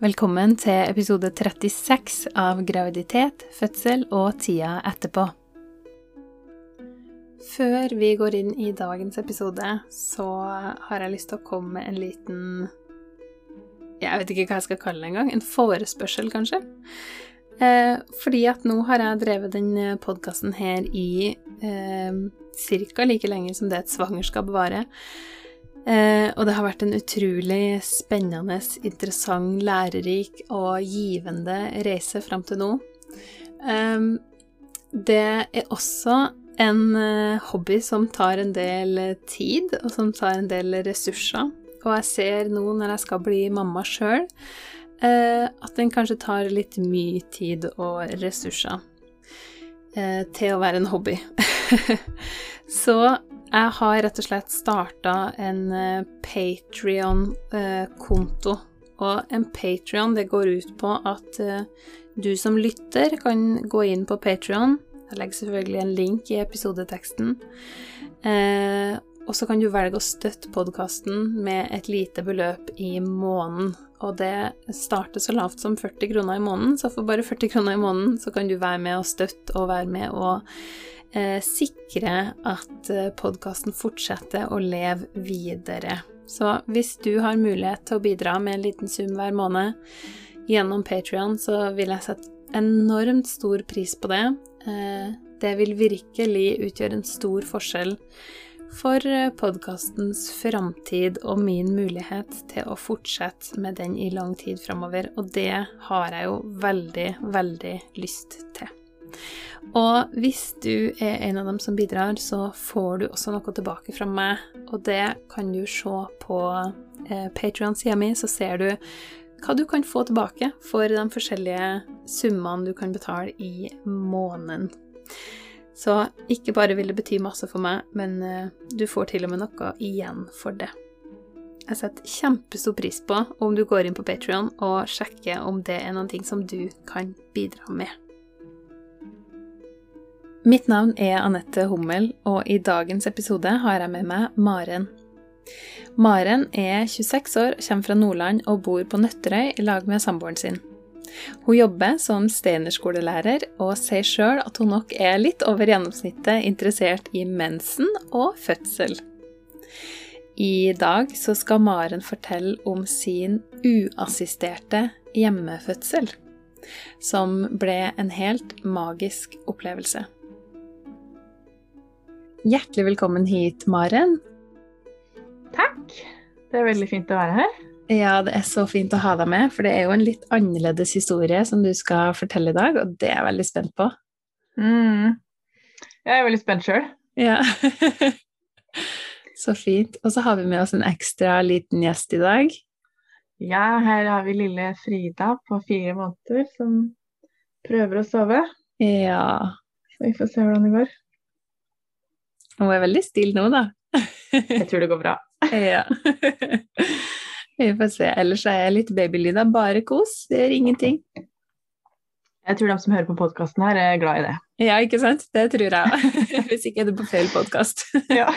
Velkommen til episode 36 av Graviditet, fødsel og tida etterpå. Før vi går inn i dagens episode, så har jeg lyst til å komme med en liten Jeg vet ikke hva jeg skal kalle det engang. En forespørsel, kanskje. Eh, fordi at nå har jeg drevet den podkasten her i eh, ca. like lenge som det et svangerskap varer. Eh, og det har vært en utrolig spennende, interessant, lærerik og givende reise fram til nå. Eh, det er også en eh, hobby som tar en del tid, og som tar en del ressurser. Og jeg ser nå når jeg skal bli mamma sjøl, eh, at den kanskje tar litt mye tid og ressurser til å være en hobby. Så jeg har rett og slett starta en uh, Patrion-konto. og en Patrion, går ut på at uh, du som lytter kan gå inn på Patrion. Jeg legger selvfølgelig en link i episodeteksten. Og så kan du velge å støtte podkasten med et lite beløp i måneden. Og det starter så lavt som 40 kroner i måneden, så for bare 40 kroner i måneden så kan du være med og støtte og være med og eh, sikre at eh, podkasten fortsetter å leve videre. Så hvis du har mulighet til å bidra med en liten sum hver måned gjennom Patrion, så vil jeg sette enormt stor pris på det. Eh, det vil virkelig utgjøre en stor forskjell for eh, podkastens framtid og min mulighet til å fortsette med den i lang tid framover. Og det har jeg jo veldig, veldig lyst til. Og hvis du er en av dem som bidrar, så får du også noe tilbake fra meg. Og det kan du se på eh, Patrion-sida mi, så ser du hva du kan få tilbake for de forskjellige summene du kan betale i måneden. Så ikke bare vil det bety masse for meg, men eh, du får til og med noe igjen for det. Jeg setter kjempestor pris på om du går inn på Patrion og sjekker om det er noe som du kan bidra med. Mitt navn er Anette Hummel, og i dagens episode har jeg med meg Maren. Maren er 26 år, kommer fra Nordland og bor på Nøtterøy i lag med samboeren sin. Hun jobber som steinerskolelærer og sier sjøl at hun nok er litt over gjennomsnittet interessert i mensen og fødsel. I dag så skal Maren fortelle om sin uassisterte hjemmefødsel, som ble en helt magisk opplevelse. Hjertelig velkommen hit, Maren. Takk. Det er veldig fint å være her. Ja, det er så fint å ha deg med, for det er jo en litt annerledes historie som du skal fortelle i dag, og det er jeg veldig spent på. Mm. Jeg er veldig spent sjøl. Ja. så fint. Og så har vi med oss en ekstra liten gjest i dag. Ja, her har vi lille Frida på fire måneder som prøver å sove. Ja. Så vi får se hvordan det går. Hun er veldig stille nå, da. Jeg tror det går bra. ja. Vi får se. Ellers er jeg litt babylyda. Bare kos. Det gjør ingenting. Jeg tror de som hører på podkasten her, er glad i det. Ja, ikke sant? Det tror jeg. Hvis ikke er det på feil podkast. ja.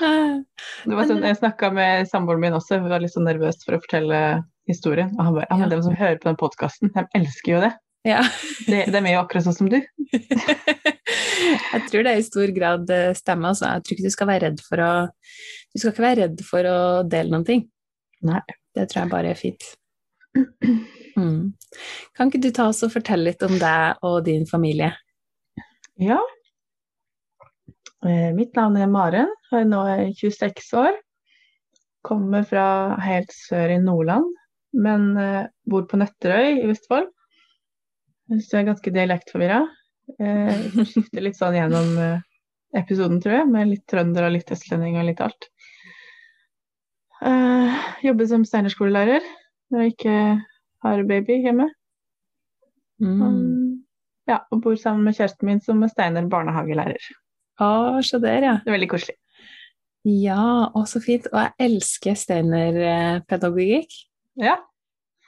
Det var sånn, jeg snakka med samboeren min også, hun var litt så nervøs for å fortelle historien. Og han bare ja, men de som hører på den podkasten, de elsker jo det. Ja. de, de er jo akkurat sånn som du. jeg tror det i stor grad eh, stemmer. Altså. Jeg tror ikke du skal være redd for å Du skal ikke være redd for å dele noen ting. Nei. Det tror jeg bare er fint. Mm. Kan ikke du ta oss og fortelle litt om deg og din familie? Ja. Eh, mitt navn er Maren, og er nå 26 år. Kommer fra helt sør i Nordland, men eh, bor på Nøtterøy i Vestfold. Så du er ganske dialektforvirra. Eh, skifter litt sånn gjennom eh, episoden, tror jeg, med litt trønder og litt østlending og litt alt. Eh, jobber som steinerskolelærer når jeg ikke har baby hjemme. Mm. Um, ja, og bor sammen med kjæresten min som er Steiner barnehagelærer. Å, så der, ja. Det er veldig koselig. Ja, å så fint. Og jeg elsker Steiner-pedagogikk. Ja,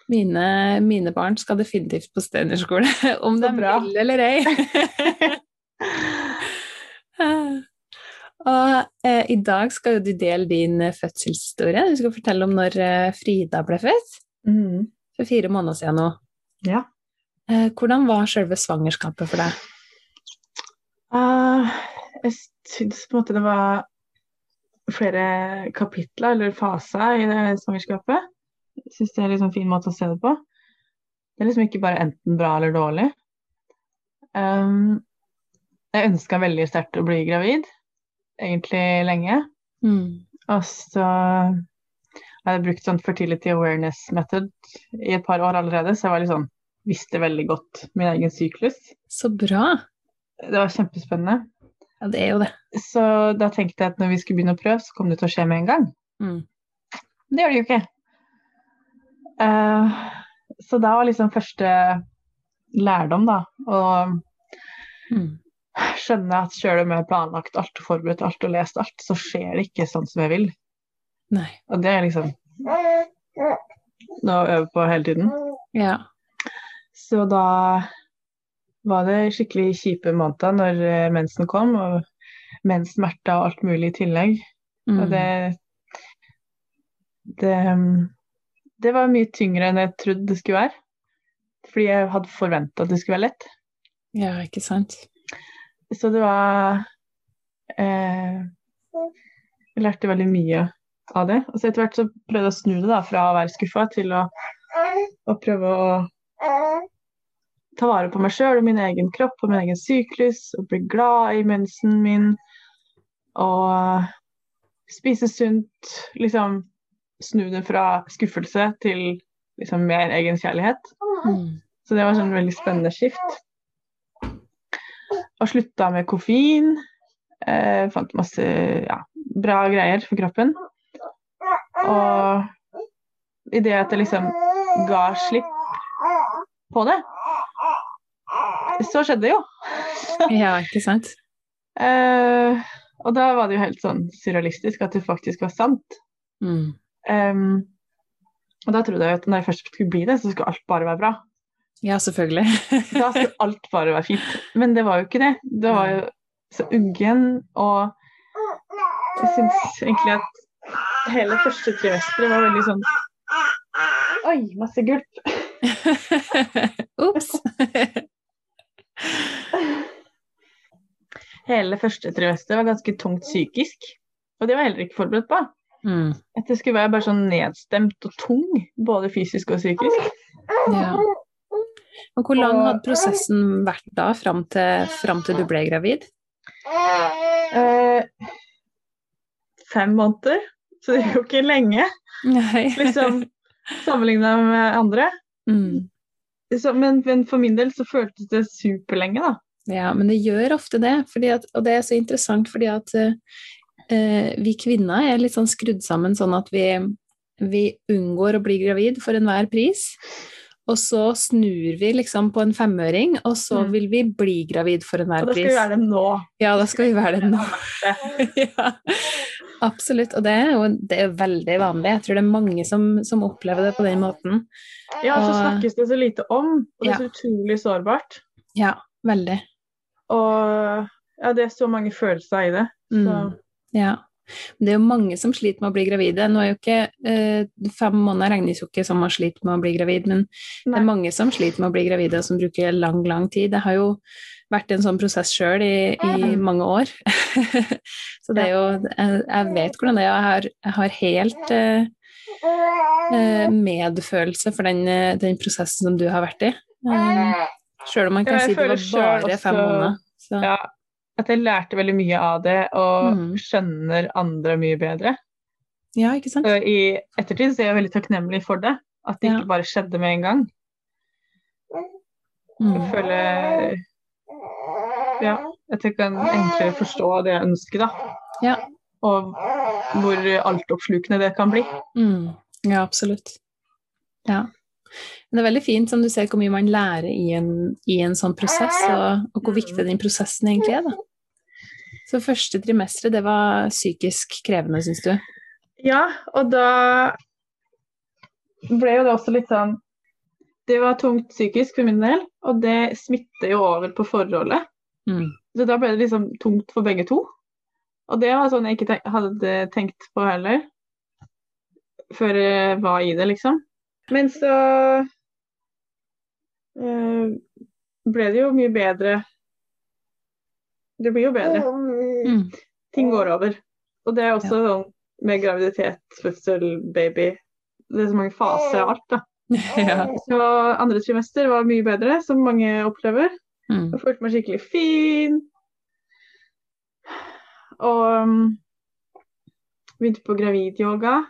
Mine, mine, barn skal definitivt på steinerskole, om de vil eller ei. og eh, i dag skal jo du dele din fødselshistorie. Du skal fortelle om når eh, Frida ble født. Mm. for fire måneder siden nå. Ja. Eh, hvordan var selve svangerskapet for deg? Uh, jeg syns på en måte det var flere kapitler eller faser i det svangerskapet. Syns det er en liksom fin måte å se det på. Det er liksom ikke bare enten bra eller dårlig. Um, jeg ønska veldig sterkt å bli gravid, egentlig lenge. Mm. Og så jeg hadde brukt sånn fertility awareness method i et par år allerede, så jeg var litt sånn, visste veldig godt min egen syklus. Så bra! Det var kjempespennende. Ja, det er jo det. Så da tenkte jeg at når vi skulle begynne å prøve, så kom det til å skje med en gang. Mm. Det gjør det jo ikke. Eh, så da var liksom første lærdom, da, å Mm. skjønne at selv om jeg har planlagt alt og forberedt alt og lest alt, så skjer det ikke sånn som jeg vil. Nei. Og det er liksom noe å øve på hele tiden. Ja. Så da var det skikkelig kjipe måneder når eh, mensen kom, og menssmerter og alt mulig i tillegg. Mm. Og det, det Det var mye tyngre enn jeg trodde det skulle være. Fordi jeg hadde forventa at det skulle være lett. Ja, ikke sant. Så det var eh, Jeg lærte veldig mye av det. Og så etter hvert så prøvde jeg å snu det da, fra å være skuffa til å, å prøve å ta vare på meg sjøl og min egen kropp og min egen syklus, og bli glad i mensen min. Og spise sunt. Liksom snu det fra skuffelse til liksom mer egenkjærlighet. Mm. Så det var sånn veldig spennende skift. Og slutta med koffein. Eh, fant masse ja, bra greier for kroppen. Og i det at jeg liksom ga slipp på det, så skjedde det jo. Ja, ikke sant. Eh, og da var det jo helt sånn surrealistisk at det faktisk var sant. Mm. Em, og da trodde jeg at når jeg først skulle bli det, så skulle alt bare være bra. Ja, selvfølgelig. Da skulle alt bare være fint. Men det var jo ikke det. Det var jo så uggen, og jeg syns egentlig at hele første trimesteret var veldig sånn Oi, masse gulp. Ops. Hele første trimester var ganske tungt psykisk, og det var jeg heller ikke forberedt på. Mm. At det skulle være bare sånn nedstemt og tung, både fysisk og psykisk. Ja. Og hvor lang hadde prosessen vært da, fram til, fram til du ble gravid? Eh, fem måneder, så det er jo ikke lenge, liksom, sammenligna med andre. Mm. Så, men, men for min del så føltes det superlenge, da. Ja, men det gjør ofte det, at, og det er så interessant fordi at eh, vi kvinner er litt sånn skrudd sammen sånn at vi, vi unngår å bli gravid for enhver pris. Og så snur vi liksom på en femøring, og så Mm. vil vi bli gravid for enhver Og da skal pris. vi være det nå. Ja, da skal vi være det nå. ja, absolutt. Og det er jo det er veldig vanlig. Jeg tror det er mange som, som opplever det på den måten. Ja, så Og- snakkes det så lite om, og det er så utrolig sårbart. Ja, veldig. Og ja, det er så mange følelser i det. Så Mm. Ja. Det er jo mange som sliter med å bli gravide. Nå er jo ikke eh, Fem måneder regnes jo ikke som man sliter med å bli gravid, men det er mange som sliter med å bli gravide, og som bruker lang, lang tid. Det har jo vært en sånn prosess sjøl i, i mange år. Så det er jo jeg, jeg vet hvordan det er. Jeg har, jeg har helt eh, eh, medfølelse for den, eh, den prosessen som du har vært i. Um, sjøl om man kan si det var bare fem måneder. Så, ja, at jeg lærte veldig mye av det, og Mm. skjønner andre mye bedre. ja, ikke sant? Så I ettertid så er jeg veldig takknemlig for det. At det Ja. ikke bare skjedde med en gang. Mm. Jeg føler ja, at jeg kan enklere forstå det jeg ønsker, da. Ja. Og hvor altoppslukende det kan bli. Mm. Ja, absolutt. Ja. Men det er veldig fint som du ser hvor mye man lærer i en, i en sånn prosess, og, og hvor viktig den prosessen egentlig er. Da. Så første trimesteret, det var psykisk krevende, syns du? Ja, og da ble jo det også litt sånn Det var tungt psykisk for min del, og det smitter jo over på forholdet. Mm. Så da ble det liksom tungt for begge to. Og det var sånn jeg ikke hadde tenkt på heller. Før jeg var i det, liksom. Men så eh, ble det jo mye bedre Det blir jo bedre. Mm. Ting går over. Og det er også sånn med graviditet, fødsel, baby. Det er så mange faser av alt, da. ja. Så andre trimester var mye bedre, som mange opplever. Mm. Jeg følte meg skikkelig fin. Og um, begynte på gravidyoga.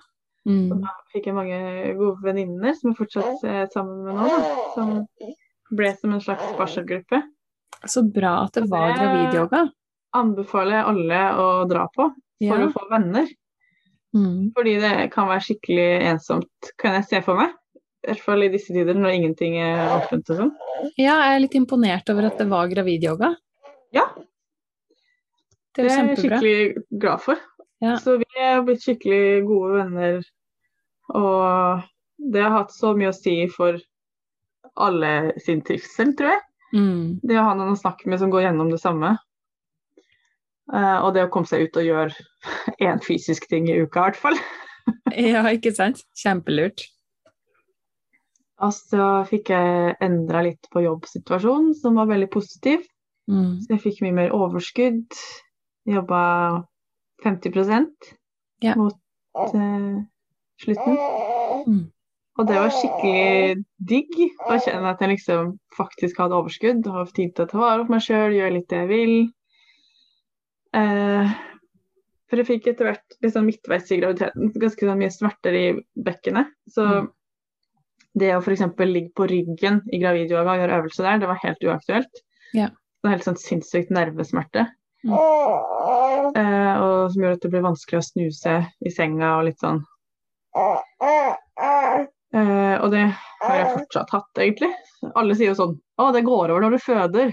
Mm. Fikk jeg mange gode venninner som jeg fortsatt er sammen med nå. Da, som ble som en slags barselgruppe. Så bra at det var gravidyoga. Anbefaler alle å dra på for Ja. å få venner. Mm. Fordi det kan være skikkelig ensomt, kan jeg se for meg. I hvert fall i disse tider når ingenting er åpent og sånn. Ja, jeg er litt imponert over at det var gravidyoga. Ja, Det det er det er jeg skikkelig glad for. Ja. Så vi er blitt skikkelig gode venner. Og det har hatt så mye å si for alle sin trivsel, tror jeg. Mm. Det å ha noen å snakke med som går gjennom det samme. Uh, og det å komme seg ut og gjøre én fysisk ting i uka, i hvert fall. Ja, ikke sant? Kjempelurt. Og så fikk jeg endra litt på jobbsituasjonen, som var veldig positiv. Mm. Så jeg fikk mye mer overskudd. Jobba 50 Ja. mot eh, slutten. Mm. Og det var skikkelig digg å kjenne at jeg liksom faktisk hadde overskudd og har tid til å ta vare på meg sjøl, gjøre litt det jeg vil. Eh, for jeg fikk etter hvert liksom midtveis i graviditeten ganske sånn mye smerter i bekkenet. Så Mm. det å f.eks. ligge på ryggen i gravidyoga og gjøre øvelse der, det var helt uaktuelt. Yeah. Det var helt sånn sinnssykt nervesmerte. Mm. Eh, og som gjør at det blir vanskelig å snu seg i senga og litt sånn. Eh, og det har jeg fortsatt hatt, egentlig. Alle sier jo sånn Å, det går over når du føder.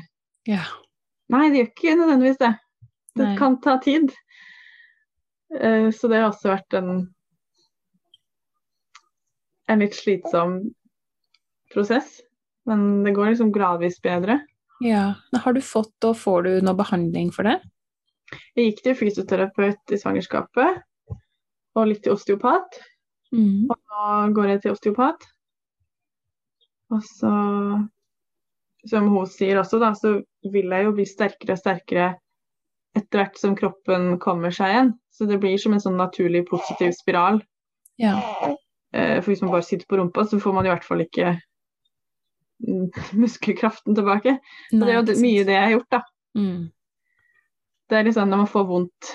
Ja. Nei, det gjør ikke nødvendigvis det. Det Nei. kan ta tid. Eh, så det har også vært en en litt slitsom prosess. Men det går liksom gradvis bedre. ja. Men har du fått og får du noe behandling for det? Jeg gikk til fysioterapeut i svangerskapet, og litt til osteopat. Mm. Og nå går jeg til osteopat. Og så, som hun sier også, da, så vil jeg jo bli sterkere og sterkere etter hvert som kroppen kommer seg igjen. Så det blir som en sånn naturlig positiv spiral. Ja. Eh, For hvis man bare sitter på rumpa, så får man i hvert fall ikke mm, muskelkraften tilbake. Og det er jo Nei, mye det jeg har gjort, da. Mm. Det er liksom når man får vondt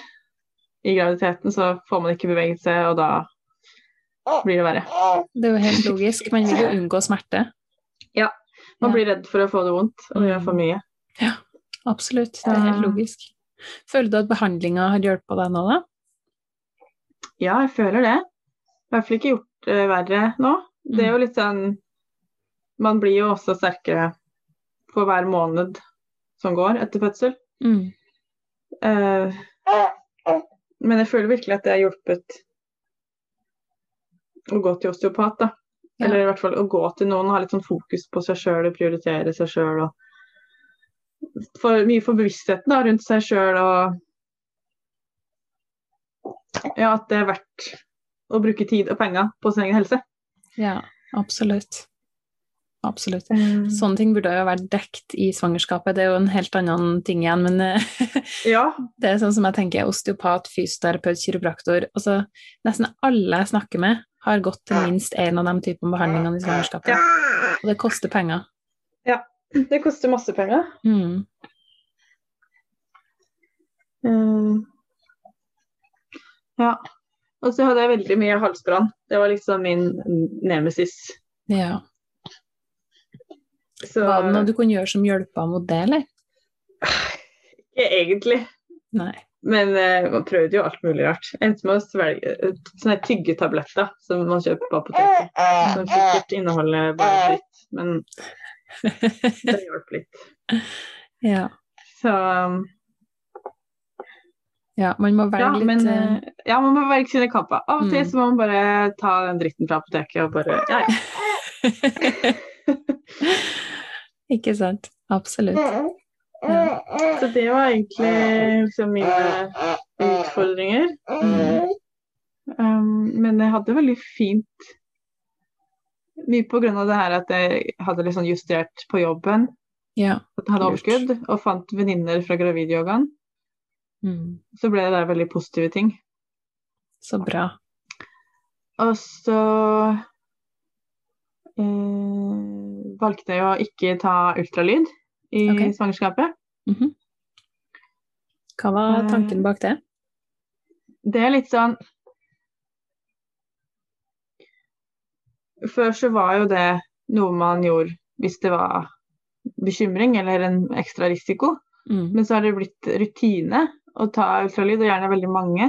i graviditeten, så får man ikke beveget seg, og da blir det verre. Det er jo helt logisk. Man vil jo unngå smerte. Ja. Man Ja. blir redd for å få det vondt, og gjøre gjør for mye. Ja, Absolutt. Det er helt logisk. Føler du at behandlinga har hjulpet deg nå, da? Ja, jeg føler det. I hvert fall ikke gjort det verre nå. Det er jo litt sånn Man blir jo også sterkere for hver måned som går etter fødsel. Mm. Uh, men jeg føler virkelig at det har hjulpet å gå til osteopat, da. Ja. Eller i hvert fall å gå til noen og ha litt sånn fokus på seg sjøl og prioritere seg sjøl. Og for, mye for bevisstheten da, rundt seg sjøl og Ja, at det er verdt å bruke tid og penger på sin egen helse. Ja, absolutt. Absolutt. Mm. Sånne ting burde jo vært dekt i svangerskapet. Det er jo en helt annen ting igjen, men eh, Ja. det er sånn som jeg tenker osteopat, fysioterapeut, kiropraktor altså Nesten alle jeg snakker med, har gått til minst én av de typene behandlingene i svangerskapet. Og det koster penger. Ja, Det koster masse penger. Mm. Mm. Ja. Og så hadde jeg veldig mye halsbrann. Det var liksom min nemesis. Ja. Så Var det noe du kunne gjøre som hjelpa mot det, eller? Ikke egentlig. Nei. Men eh, man prøvde jo alt mulig rart. Endte med å svelge sånne tyggetabletter som man kjøper på apoteket. Som sikkert inneholder bare dritt, men det hjalp litt. Ja. Så ja, man må velge ja, litt men eh, eh, ja, man må velge sine kamper. Av og til Mm. så må man bare ta den dritten fra apoteket og bare Ja, ja. Ikke sant? Absolutt. Ja. Så det var egentlig liksom mine utfordringer. Mm. Um, men jeg hadde veldig fint Mye på grunn av det her at jeg hadde sånn justert på jobben, Ja. at jeg hadde overskudd, og fant venninner fra gravidyogaen. Mm. Så ble det der veldig positive ting. Så bra. Og så eh, valgte jeg å ikke ta ultralyd i okay. svangerskapet. Mhm. Hva var tanken bak det? Det er litt sånn Før så var jo det noe man gjorde hvis det var bekymring eller en ekstra risiko. Mm. Men så har det blitt rutine å ta ultralyd, og gjerne veldig mange.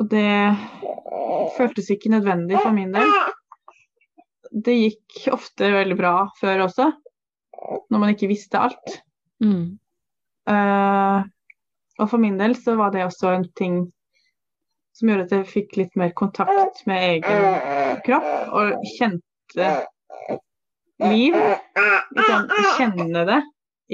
Og det føltes ikke nødvendig for min del. Det gikk ofte veldig bra før også, når man ikke visste alt. Mm. Uh, og for min del så var det også en ting som gjorde at jeg fikk litt mer kontakt med egen kropp, og kjente liv. Liksom kjenne det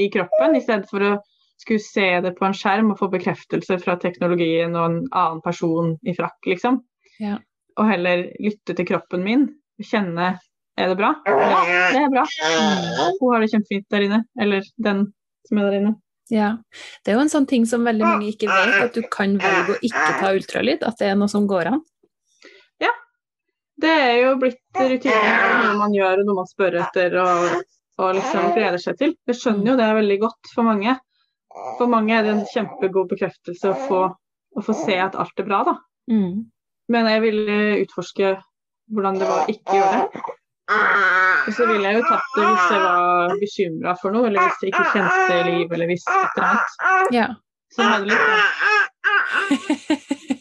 i kroppen, i stedet for å skulle se det på en skjerm og få bekreftelse fra teknologien og en annen person i frakk, liksom. Ja. Og heller lytte til kroppen min. Kjenne er det bra? Ja, det er bra. Hun har det kjempefint der inne. Eller den som er der inne. Ja. Det er jo en sånn ting som veldig mange ikke vet, at du kan velge å ikke ta ultralyd. At det er noe som går an. Ja. Det er jo blitt rutine, noe man gjør og noe man spør etter og, og liksom gleder seg til. Jeg skjønner jo det er veldig godt for mange. For mange er det en kjempegod bekreftelse å få, å få se at alt er bra, da. Mm. Men jeg ville utforske hvordan det var å ikke gjøre det. Og så ville jeg jo tatt det hvis jeg var bekymra for noe, eller hvis jeg ikke kjente liv, eller hvis et eller annet. Ja. Så hadde litt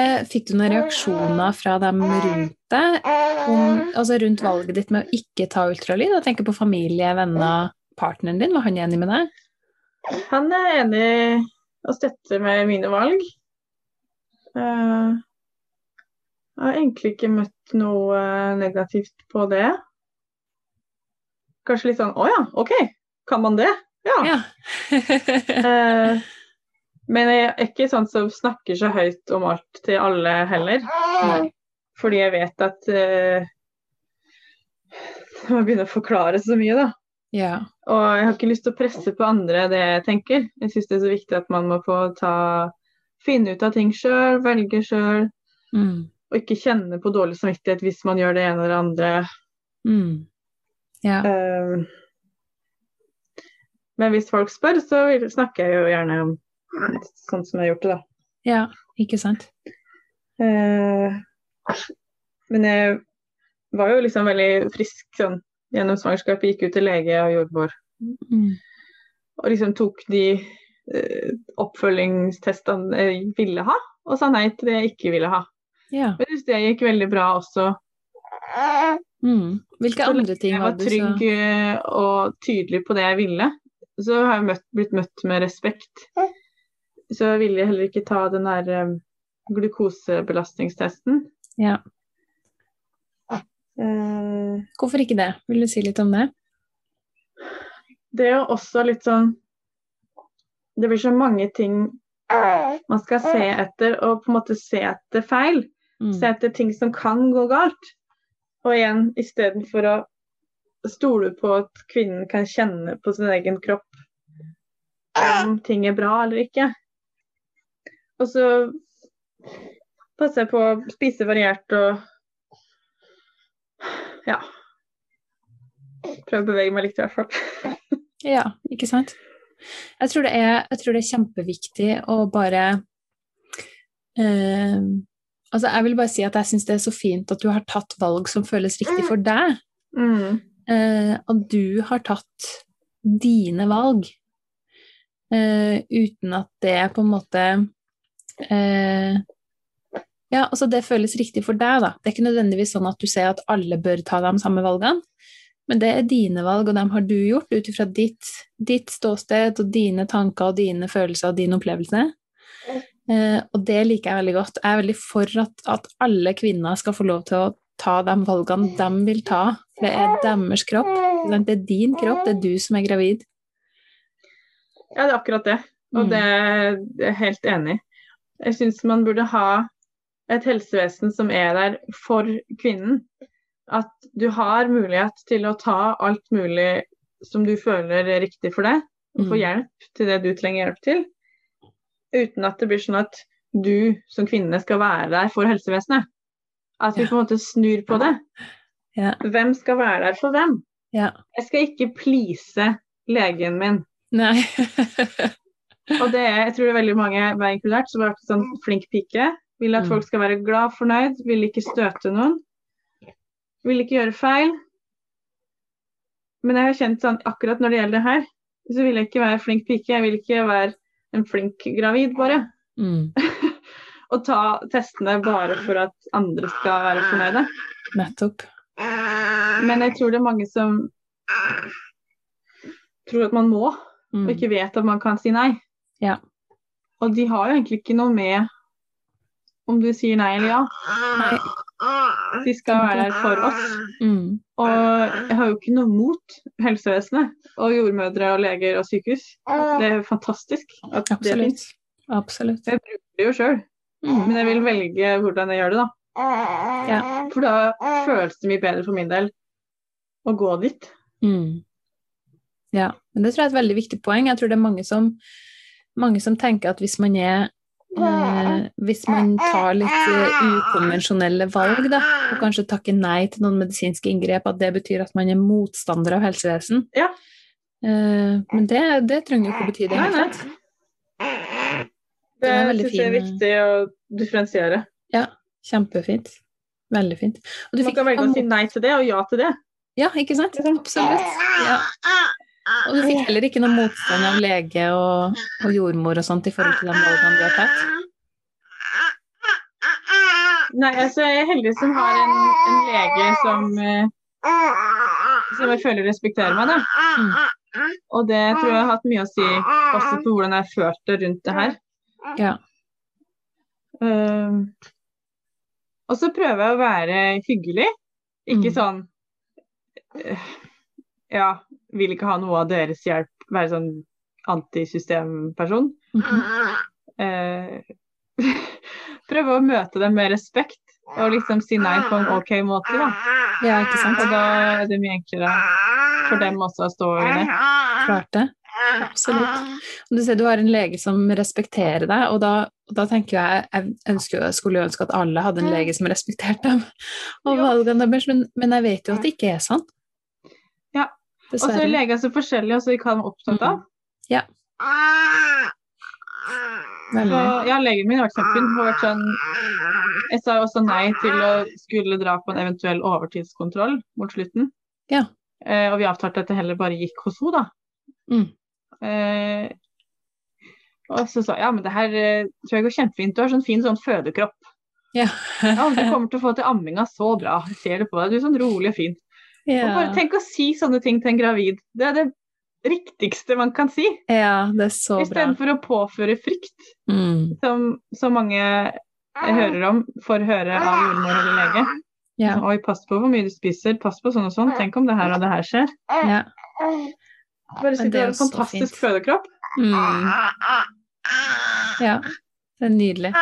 Eh, Fikk du noen reaksjoner fra dem rundt deg, om, altså rundt valget ditt med å ikke ta ultralyd? Jeg tenker på familie, venner, partneren din. Var han enig med deg? Han er enig og støtter med mine valg. Eh, jeg har egentlig ikke møtt noe eh, negativt på det. Kanskje litt sånn Å ja, OK, kan man det? Ja. Ja. Eh, men jeg er ikke sånn som snakker så høyt om alt til alle heller. Fordi jeg vet at eh, Man begynner å forklare så mye, da. ja. Og jeg har ikke lyst til å presse på andre det jeg tenker. Jeg syns det er så viktig at man må få ta finne ut av ting sjøl, velge sjøl, Mm. Og ikke kjenne på dårlig samvittighet hvis man gjør det ene eller det andre. Mm. Ja. Uh, men hvis folk spør, så snakker jeg jo gjerne om sånn som jeg har gjort det, da. ja, ikke sant? Uh, men jeg var jo liksom veldig frisk sånn gjennom svangerskapet. Gikk ut til lege og jordmor Mm. og liksom tok de uh, oppfølgingstestene jeg ville ha, og sa nei til det jeg ikke ville ha. Ja. Men jeg synes det gikk veldig bra også. Mm. Hvilke andre ting Jeg var hadde du trygg så trygg og tydelig på det jeg ville. Så har jeg møtt, blitt møtt med respekt. Så jeg ville heller ikke ta den der um, glukosebelastningstesten. Ja. Uh, Hvorfor ikke det? Vil du si litt om det? det er jo også litt sånn Det blir så mange ting man skal se etter, og på en måte se etter feil. Mm. Se etter ting som kan gå galt. Og igjen, istedenfor å stole på at kvinnen kan kjenne på sin egen kropp om ting er bra eller ikke. Og så passer jeg på å spise variert og ja. Prøve å bevege meg litt i hvert fall. Ja, ikke sant? Jeg tror det er, jeg tror det er kjempeviktig å bare eh, Altså, jeg vil bare si at jeg syns det er så fint at du har tatt valg som føles riktig for deg. Mm. Eh, at du har tatt dine valg eh, uten at det på en måte eh, Ja, altså det føles riktig for deg, da. Det er ikke nødvendigvis sånn at du ser at alle bør ta de samme valgene, men det er dine valg, og dem har du gjort ut ifra ditt, ditt ståsted og dine tanker og dine følelser og din opplevelse. Eh, og det liker jeg veldig godt. Jeg er veldig for at, at alle kvinner skal få lov til å ta de valgene de vil ta. For det er deres kropp. Det er din kropp, det er du som er gravid. Ja, det er akkurat det. Og det er jeg helt enig i. Jeg syns man burde ha et helsevesen som er der for kvinnen. At du har mulighet til å ta alt mulig som du føler er riktig for deg, og få Mm. hjelp til det du trenger hjelp til. Uten at det blir sånn at du som kvinne skal være der for helsevesenet. At vi på en måte snur på det. Ja. Hvem skal være der for hvem? Ja. Jeg skal ikke please legen min. Nei. Og det jeg tror det er veldig mange, meg inkludert, som har vært sånn flink pike. Vil at Mm. folk skal være glad, fornøyd, vil ikke støte noen. Vil ikke gjøre feil. Men jeg har kjent sånn, akkurat når det gjelder det her, så vil jeg ikke være flink pike. Jeg vil ikke være en flink gravid, bare. Mm. Og ta testene bare for at andre skal være fornøyde. Nettopp. Men jeg tror det er mange som tror at man må, og Mm. ikke vet at man kan si nei. Ja. Og de har jo egentlig ikke noe med om du sier nei eller ja. Nei. De skal være der for oss. Mm. Og jeg har jo ikke noe mot helsevesenet og jordmødre og leger og sykehus. Det er fantastisk at det fins. Absolutt. Jeg bruker det jo sjøl, Mm. men jeg vil velge hvordan jeg gjør det, da. Ja. For da føles det mye bedre for min del å gå dit. Mm. Ja, men det tror jeg er et veldig viktig poeng. Jeg tror det er mange som, mange som tenker at hvis man er eh, Hvis man tar litt eh, ukonvensjonelle valg, da, og kanskje takker nei til noen medisinske inngrep, at det betyr at man er motstander av helsevesen. Ja. Eh, men det, det trenger jo ikke å bety det. Nei, nei. Det Det syns jeg er viktig å differensiere. Ja, kjempefint. Veldig fint. Man kan velge å si nei til det og ja til det. Ja, ikke sant? Absolutt. Ja. Og du fikk heller ikke noe motstand av lege og, og jordmor og sånt i forhold til de valgene du har tatt? Nei, altså jeg er heldig som har en, en lege som, eh, som jeg føler respekterer meg, da. Og det tror jeg har hatt mye å si også for hvordan jeg følte rundt det her. Ja. Um, og så prøver jeg å være hyggelig. Ikke Mm. sånn eh, Ja, vil ikke ha noe av deres hjelp. Være sånn antisystemperson. Mhm. Eh, prøve å møte dem med respekt. Og liksom si nei på en OK måte, da. ja, ikke sant? Og da er det mye enklere for dem også å stå i det. Klart det. Absolutt. Og du ser du har en lege som respekterer deg, og da, da tenker jeg jeg ønsker, jeg skulle ønske at alle hadde en lege som respekterte dem og valgene deres, men, men jeg vet jo at det ikke er sånn. Og så er leger så forskjellige, og så hva de er opptatt av. Ja. Så, ja, legen min vært har vært sånn Jeg sa også nei til å skulle dra på en eventuell overtidskontroll mot slutten. Ja. Eh, og vi avtalte at det heller bare gikk hos henne, da. Mm. Eh, og så sa jeg ja, men det her eh, tror jeg går kjempefint. Du har sånn fin sånn fødekropp. Ja. Ja, du kommer til å få til amminga så bra. Jeg ser det på deg. Du er sånn rolig og fin. Og bare tenk å si sånne ting til en gravid. Det er det riktigste man kan si. ja, det er så bra. Istedenfor å påføre frykt, Mm. som så mange hører om, får høre av jordmor eller lege. Ja. Oi, pass på hvor mye du spiser, pass på sånn og sånn. Tenk om det her og det her skjer. ja. Bare si du det er har en fantastisk fødekropp. Mm. ja. Det er nydelig.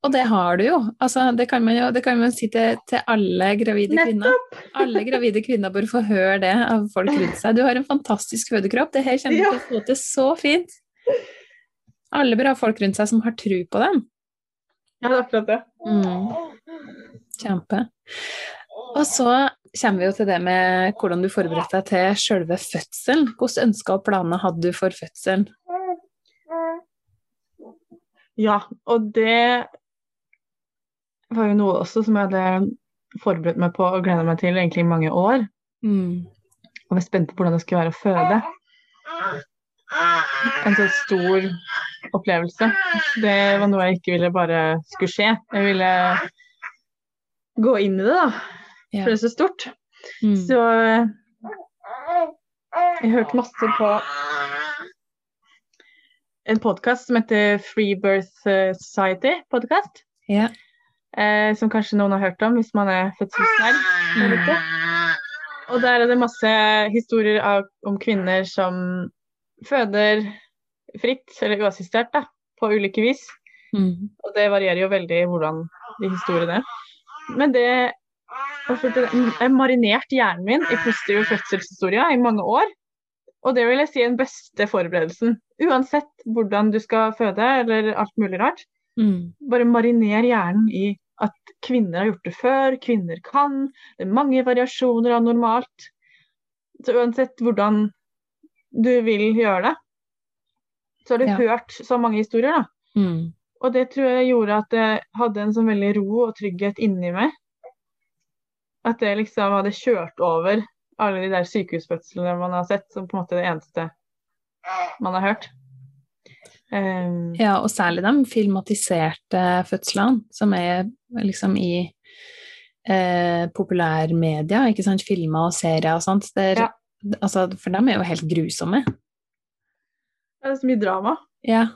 Og det har du jo. Altså, det kan man jo det kan man si til, til alle gravide kvinner. Alle gravide kvinner bør få høre det av folk rundt seg. Du har en fantastisk fødekropp. Det her kommer Ja. til å få til så fint. Alle bør ha folk rundt seg som har tru på dem. Ja, det er akkurat det. Mm. Kjempe. Og så kommer vi jo til det med hvordan du forberedte deg til selve fødselen. Hvilke ønsker og planer hadde du for fødselen? Ja, og det var jo noe også som jeg hadde forberedt meg på og gleda meg til egentlig i mange år. Mm. Og var spent på hvordan det skulle være å føde. En så stor opplevelse. Det var noe jeg ikke ville bare skulle skje. Jeg ville gå inn i det, da. For det er så stort. Mm. Så jeg hørte masse på en podkast som heter Free Birth Society-podkast. Ja. Eh, som kanskje noen har hørt om hvis man er fødselsnerd. Og der er det masse historier av, om kvinner som føder fritt eller uassistert da, på ulike vis. Mm. Og det varierer jo veldig hvordan de historiene Men det har marinert hjernen min i positive fødselshistorier i mange år. Og det vil jeg si er den beste forberedelsen. Uansett hvordan du skal føde eller alt mulig rart. Mm. Bare mariner hjernen i at kvinner har gjort det før, kvinner kan. Det er mange variasjoner av normalt. Så uansett hvordan du vil gjøre det, så har du Ja. hørt så mange historier, da. Mm. Og det tror jeg gjorde at jeg hadde en sånn veldig ro og trygghet inni meg. At jeg liksom hadde kjørt over alle de der sykehusfødslene man har sett, som på en måte det eneste man har hørt. Um, Ja, og særlig de filmatiserte fødslene, som er liksom i eh, populærmedia, ikke sant, filmer og serier og sånt. Det er, Ja. altså, for dem er jo helt grusomme. det er så mye drama. Ja.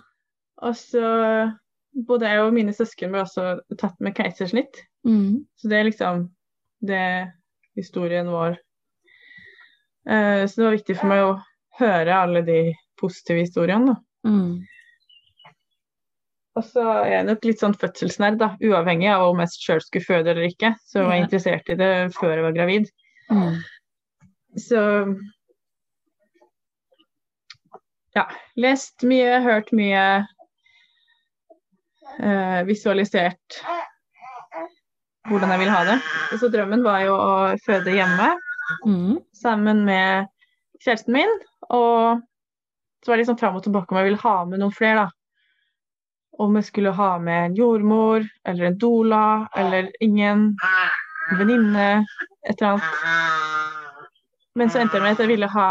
Og så Både jeg og mine søsken ble også tatt med keisersnitt. Mm. Så det er liksom det historien vår. Eh, så det var viktig for meg å høre alle de positive historiene. da. Mm. Og så er jeg nok litt sånn fødselsnerd, da, uavhengig av om jeg sjøl skulle føde eller ikke. Så var jeg var interessert i det før jeg var gravid. Mm. Så ja, lest mye, hørt mye, eh, visualisert hvordan jeg vil ha det. Og så drømmen var jo å føde hjemme Mm. sammen med kjæresten min. Og så var det liksom fram og tilbake om jeg ville ha med noen flere, da. Om jeg skulle ha med en jordmor eller en doula eller ingen en venninne, et eller annet. Men så endte det med at jeg ville ha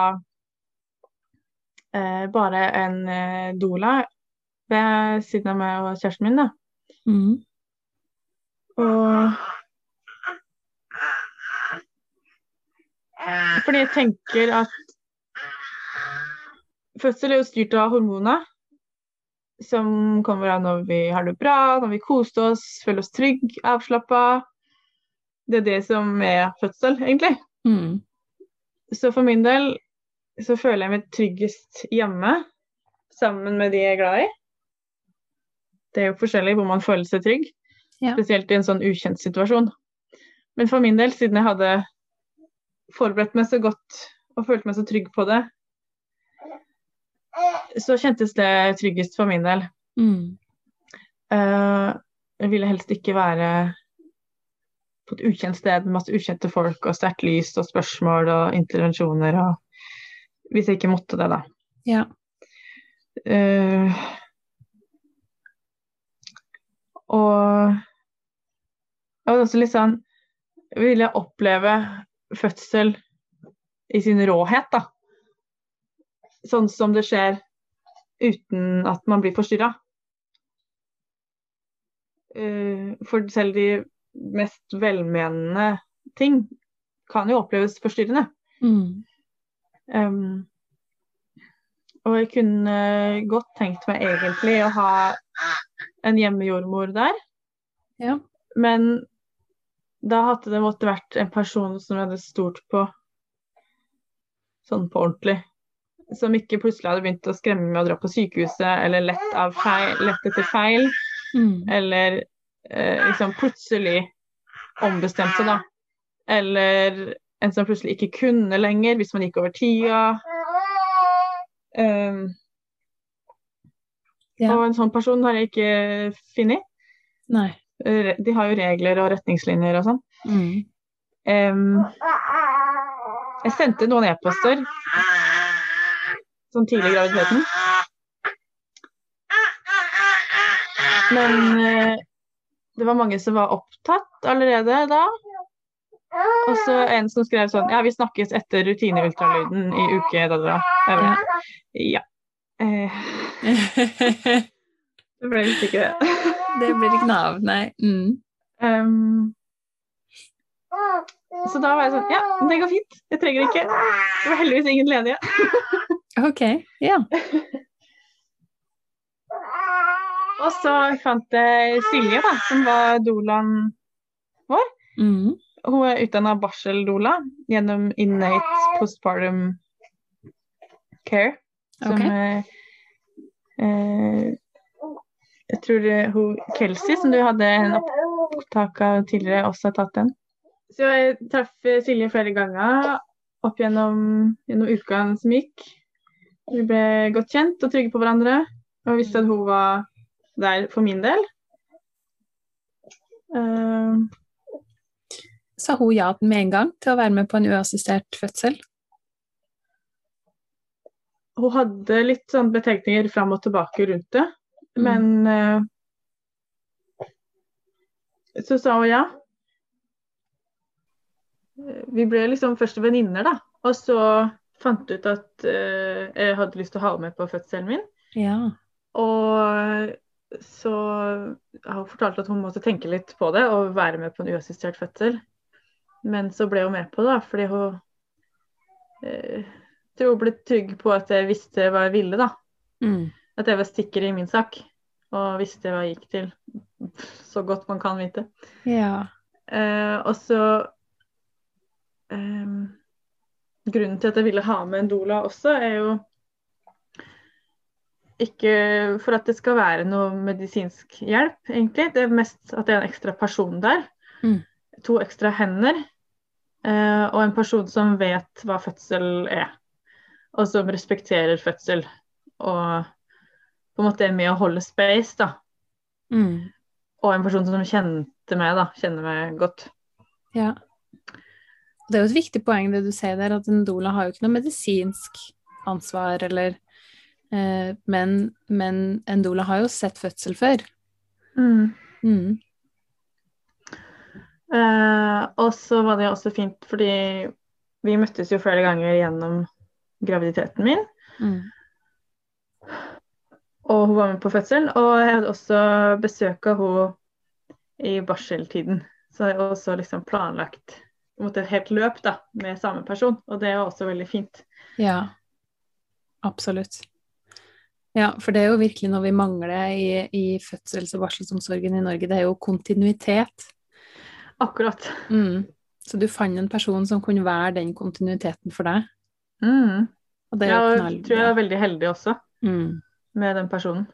eh, bare en eh, doula ved siden av meg og kjæresten min, da. Mm. Og Fordi jeg tenker at fødsel er jo styrt av hormoner som kommer av når vi har det bra, når vi koser oss, føler oss trygg, avslappa. Det er det som er fødsel, egentlig. Mm. Så for min del så føler jeg meg tryggest hjemme, sammen med de jeg er glad i. Det er jo forskjellig hvor man føler seg trygg, Ja. spesielt i en sånn ukjent situasjon. Men for min del, siden jeg hadde forberedt meg så godt og følte meg så trygg på det, så kjentes det tryggest for min del. Mm. Uh, jeg ville helst ikke være på et ukjent sted med masse ukjente folk og sterkt lys og spørsmål og intervensjoner og Hvis jeg ikke måtte det, da. Ja. Uh, og jeg var også litt sånn Ville jeg oppleve fødsel i sin råhet, da. Sånn som det skjer uten at man blir forstyrra. Eh, for selv de mest velmenende ting kan jo oppleves forstyrrende. Mm. Um, og jeg kunne godt tenkt meg egentlig å ha en hjemmejordmor der, Ja. men da hadde det måtte vært en person som jeg hadde stolt på sånn på ordentlig. Som ikke plutselig hadde begynt å skremme med å dra på sykehuset, eller lett, av feil, lett etter feil, Mm. eller eh, liksom plutselig ombestemt seg, da. Eller en som plutselig ikke kunne lenger, hvis man gikk over tida. Um, Ja. Og en sånn person har jeg ikke funnet. Nei. De har jo regler og retningslinjer og sånn. Mm. Um, jeg sendte noen e-poster sånn tidlig i graviditeten. Men eh, det var mange som var opptatt allerede da. Og så en som skrev sånn Ja, vi snakkes etter rutineultralyden i uke da, da. Jeg ja. Eh, det ble visst ikke det. det blir ikke noe av, nei. Mm. Um, så da var jeg sånn Ja, det går fint. Jeg trenger ikke. Det var heldigvis ingen ledige. Ok, ja. Og så fant jeg Silje, da, som var doulaen Mm. Hun er utdanna barseldoula gjennom Innate Postpartum Care. Som Ok. eh, eh, Jeg tror hun Kelsey, som du hadde en opptak av tidligere, også har tatt den. Så jeg traff eh, Silje flere ganger opp gjennom, gjennom ukene som gikk. Vi ble godt kjent og trygge på hverandre, og visste at hun var der for min del. Uh, Sa hun ja med en gang til å være med på en uassistert fødsel? Hun hadde litt sånn betenkninger fram og tilbake rundt det, mm. men uh, så sa hun ja. Vi ble liksom først venninner, da. Og så fant ut at uh, jeg hadde lyst til å ha henne med på fødselen min. Ja. Og så har hun fortalt at hun måtte tenke litt på det og være med på en uassistert fødsel. Men så ble hun med på det, da, fordi hun uh, tror hun ble trygg på at jeg visste hva jeg ville, da. Mm. At jeg var stikker i min sak og visste hva jeg gikk til. Så godt man kan vite. Ja. Uh, og så eh, Grunnen til at jeg ville ha med en doula også, er jo ikke for at det skal være noe medisinsk hjelp, egentlig. Det er mest at det er en ekstra person der. Mm. To ekstra hender. Uh, og en person som vet hva fødsel er. Og som respekterer fødsel. Og på en måte er med å holde space, da. Mm. Og en person som kjente meg, da. Kjenner meg godt. Ja. Det er jo et viktig poeng det du sier der, at en doula har jo ikke noe medisinsk ansvar eller eh, men, men en doula har jo sett fødsel før. Mm. Mm. Eh, og så var det også fint fordi vi møttes jo flere ganger gjennom graviditeten min. Mm. Og hun var med på fødselen. Og jeg hadde også besøk av henne i barseltiden. Så jeg har også liksom planlagt et helt løp da, med samme person, og det er også veldig fint. Ja, absolutt. Ja, for det er jo virkelig noe vi mangler i, i fødsels- og barselsomsorgen i Norge, det er jo kontinuitet. Akkurat. Mm. Så du fant en person som kunne være den kontinuiteten for deg. Mm. Og det er jo Jeg tror jeg er veldig heldig også Mm. med den personen.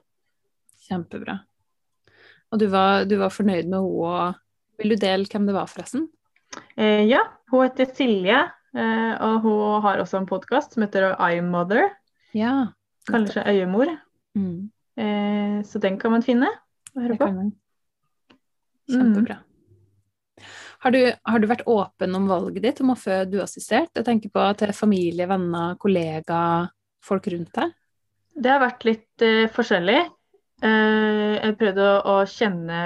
Kjempebra. Og du var, du var fornøyd med henne og Vil du dele hvem det var, forresten? Eh, ja, hun heter Silje, eh, og hun har også en podkast som heter iMother. Ja. Kaller seg Øyemor. Mm. Eh, så den kan man finne og høre på. man. Kjempebra. Har du, har du vært åpen om valget ditt om å føde uassistert? Jeg tenker på til familie, venner, kollegaer, folk rundt deg. Det har vært litt eh, forskjellig. Eh, jeg prøvde å, å kjenne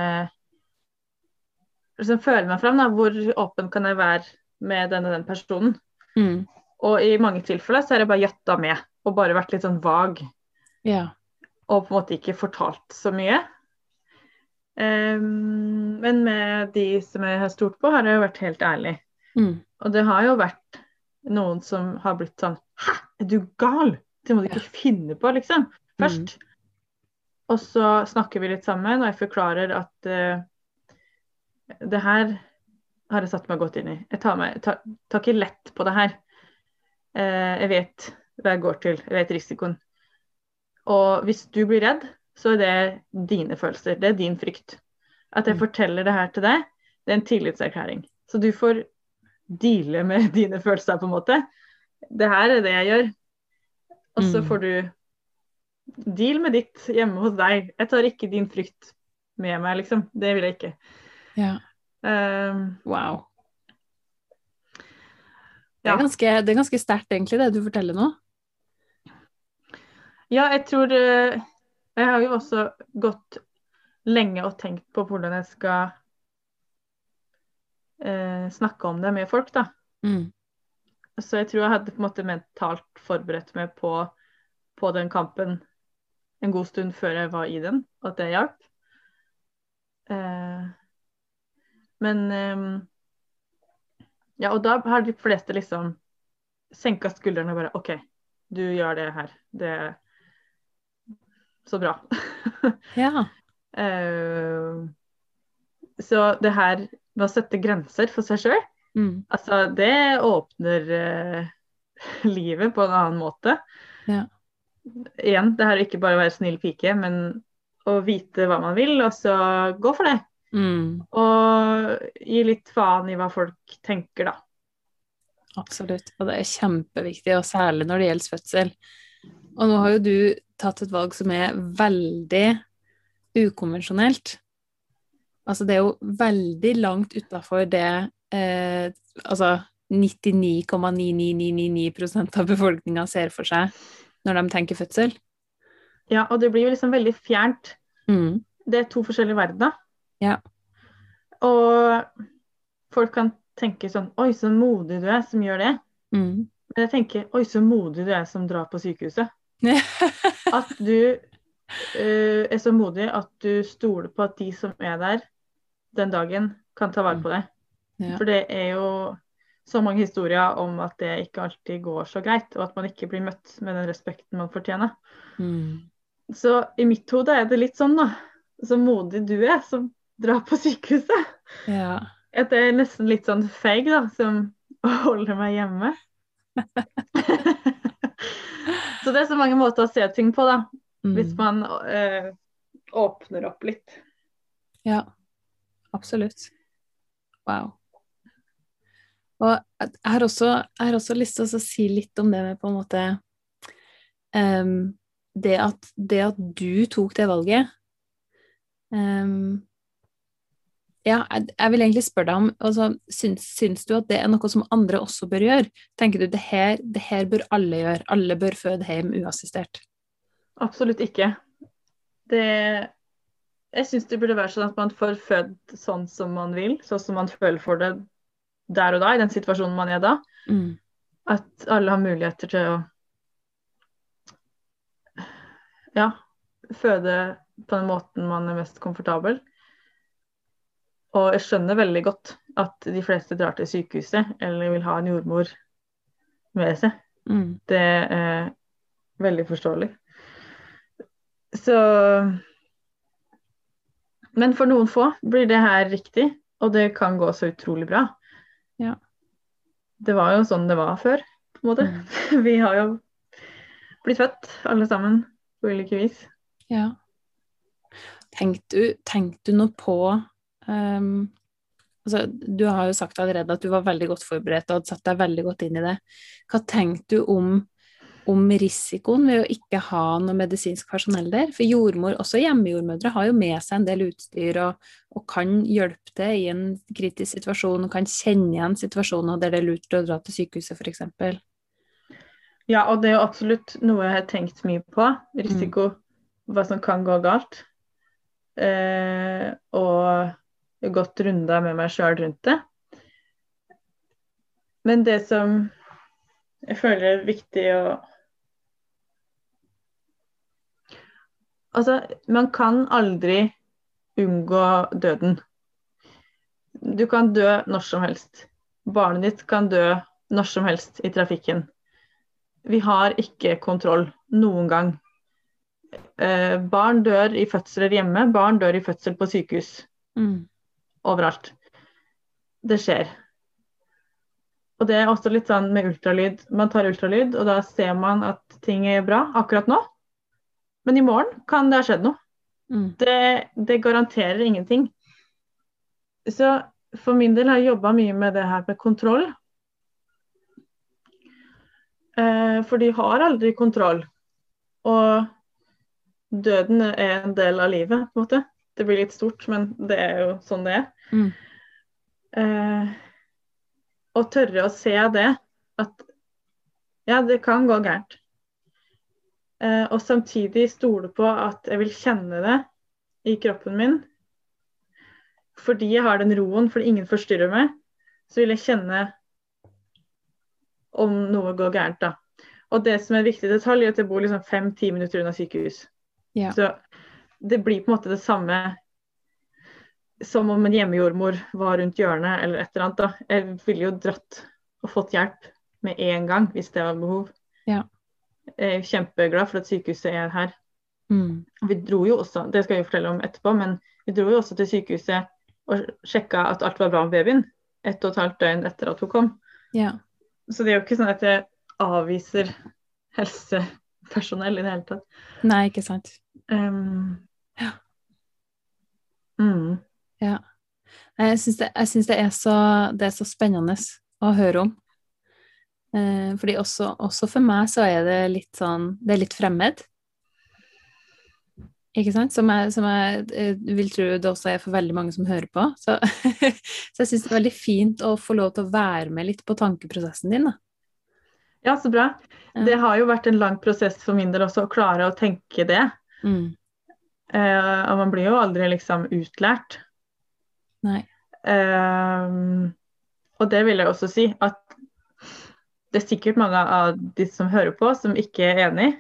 liksom Føle meg fram. Da. Hvor åpen kan jeg være med denne den personen? Mm. Og i mange tilfeller så har jeg bare gjøtta med og bare vært litt sånn vag. Ja. Og på en måte ikke fortalt så mye. Um, men med de som jeg har stolt på, har jeg jo vært helt ærlig. Mm. Og det har jo vært noen som har blitt sånn Hæ, er du gal? Det må du ikke finne på, liksom. Først. Og så snakker vi litt sammen, og jeg forklarer at eh, det her har jeg satt meg godt inn i. Jeg tar, meg, tar, tar ikke lett på det her. Eh, jeg vet hva jeg går til, jeg vet risikoen. Og hvis du blir redd, så er det dine følelser, det er din frykt. At jeg Mm. forteller det her til deg, det er en tillitserklæring. Så du får deale med dine følelser, på en måte. Det her er det jeg gjør. Og så Mm. får du deal med ditt hjemme hos deg. Jeg tar ikke din frykt med meg, liksom. Det vil jeg ikke. Ja. Um, Wow. Det er ganske, det er ganske sterkt, egentlig, det du forteller nå. Ja, jeg tror eh, Jeg har jo også gått lenge og tenkt på hvordan jeg skal eh, snakke om det med folk, da. Mm. Så jeg tror jeg hadde på en måte mentalt forberedt meg på, på den kampen en god stund før jeg var i den, og at det hjalp. Eh, men eh, Ja, og da har de fleste liksom senka skuldrene og bare OK, du gjør det her. Det er så bra. Ja. Uh, så det her med å sette grenser for seg sjøl, Mm. altså det åpner uh, livet på en annen måte. Ja. Igjen, det her er ikke bare å være snill pike, men å vite hva man vil, og så gå for det. Mm, Og gi litt faen i hva folk tenker, da. absolutt. Og det er kjempeviktig, og særlig når det gjelder fødsel. Og nå har jo du tatt et valg som er veldig ukonvensjonelt. Altså, det er jo veldig langt utafor det eh, altså 99,99999% av befolkninga ser for seg når de tenker fødsel. Ja, og det blir jo liksom veldig fjernt. Mm, Det er to forskjellige verdener. Ja. Og folk kan tenke sånn Oi, så modig du er som gjør det. mm. Men jeg tenker Oi, så modig du er som drar på sykehuset. At du uh, er så modig at du stoler på at de som er der den dagen, kan ta vare på deg. Ja. For det er jo så mange historier om at det ikke alltid går så greit, og at man ikke blir møtt med den respekten man fortjener. Mm. Så i mitt hode er det litt sånn, da. Så modig du er som drar på sykehuset. Ja. At det er nesten litt sånn feig, da, som holder meg hjemme. så det er så mange måter å se ting på, da. Mm. Hvis man eh, åpner opp litt. Ja, absolutt. Wow. Og jeg har også, jeg har også lyst til å si litt om det med på en måte um, det, at, det at du tok det valget em, Ja, jeg, vil egentlig spørre deg om altså, syns, syns du at det er noe som andre også bør gjøre? Tenker du det her, det her bør alle gjøre? Alle bør føde hjem uassistert? Absolutt ikke. Det Jeg syns det burde være sånn at man får født sånn som man vil, sånn som man føler for det der og da, i den situasjonen man er da. Mm. At alle har muligheter til å ja, føde på den måten man er mest komfortabel. Og jeg skjønner veldig godt at de fleste drar til sykehuset eller vil ha en jordmor med seg. Mm. Det er veldig forståelig. Så Men for noen få blir det her riktig, og det kan gå så utrolig bra. Ja. Det var jo sånn det var før, på en måte. Mm. Vi har jo blitt født, alle sammen, på ulike vis. Ja. Tenkte du, tenk du noe på ehm, altså, Du har jo sagt allerede at du var veldig godt forberedt og hadde satt deg veldig godt inn i det. Hva tenkte du om, om risikoen ved å ikke ha noe medisinsk personell der? For jordmor, også hjemmejordmødre, har jo med seg en del utstyr og, og kan hjelpe til i en kritisk situasjon og kan kjenne igjen situasjoner der det er lurt å dra til sykehuset, f.eks. Ja, og det er jo absolutt noe jeg har tenkt mye på. Risiko, hva som kan gå galt. Eh, og gått runder med meg sjøl rundt det. Men det som jeg føler er viktig å Altså, man kan aldri unngå døden. Du kan dø når som helst. Barnet ditt kan dø når som helst i trafikken. Vi har ikke kontroll noen gang. Eh, barn dør i fødsler hjemme, barn dør i fødsel på sykehus. Mm. Overalt. Det skjer. Og det er også litt sånn med ultralyd. Man tar ultralyd, og da ser man at ting er bra akkurat nå. Men i morgen kan det ha skjedd noe. Mm. Det, det garanterer ingenting. Så for min del har jeg jobba mye med det her med kontroll. Eh, for de har aldri kontroll. Og døden er en del av livet, på en måte. Det blir litt stort, men det er jo sånn det er. Mm. Eh, og tørre å se det, at ja, det kan gå gærent. Eh, og samtidig stole på at jeg vil kjenne det i kroppen min. Fordi jeg har den roen, fordi ingen forstyrrer meg, så vil jeg kjenne om noe går gærent, da. Og det som er en viktig detalj, er at jeg bor liksom fem-ti minutter unna sykehus. Ja. Så det blir på en måte det samme som om en hjemmejordmor var rundt hjørnet eller et eller annet. da. Jeg ville jo dratt og fått hjelp med en gang hvis det var behov. Ja. Jeg er kjempeglad for at sykehuset er her. Mm. Vi dro jo også, det skal jeg jo fortelle om etterpå, men vi dro jo også til sykehuset og sjekka at alt var bra med babyen. Ett og et halvt døgn etter at hun kom. Ja. Så det er jo ikke sånn at jeg avviser helsepersonell i det hele tatt. Nei, ikke sant. Um, Ja. Mm. Ja. Jeg syns det, det, er så, det er så spennende å høre om. Eh, fordi også, også for meg så er det litt sånn Det er litt fremmed. Ikke sant? Som jeg, som jeg eh, vil tro det også er for veldig mange som hører på. Så, så jeg syns det er veldig fint å få lov til å være med litt på tankeprosessen din. Da. Ja, så bra. Ja. Det har jo vært en lang prosess for min del også, å klare å tenke det. Mm. Eh, og man blir jo aldri liksom utlært. Nei. Ehm, og det vil jeg også si, at det er sikkert mange av de som hører på, som ikke er enig,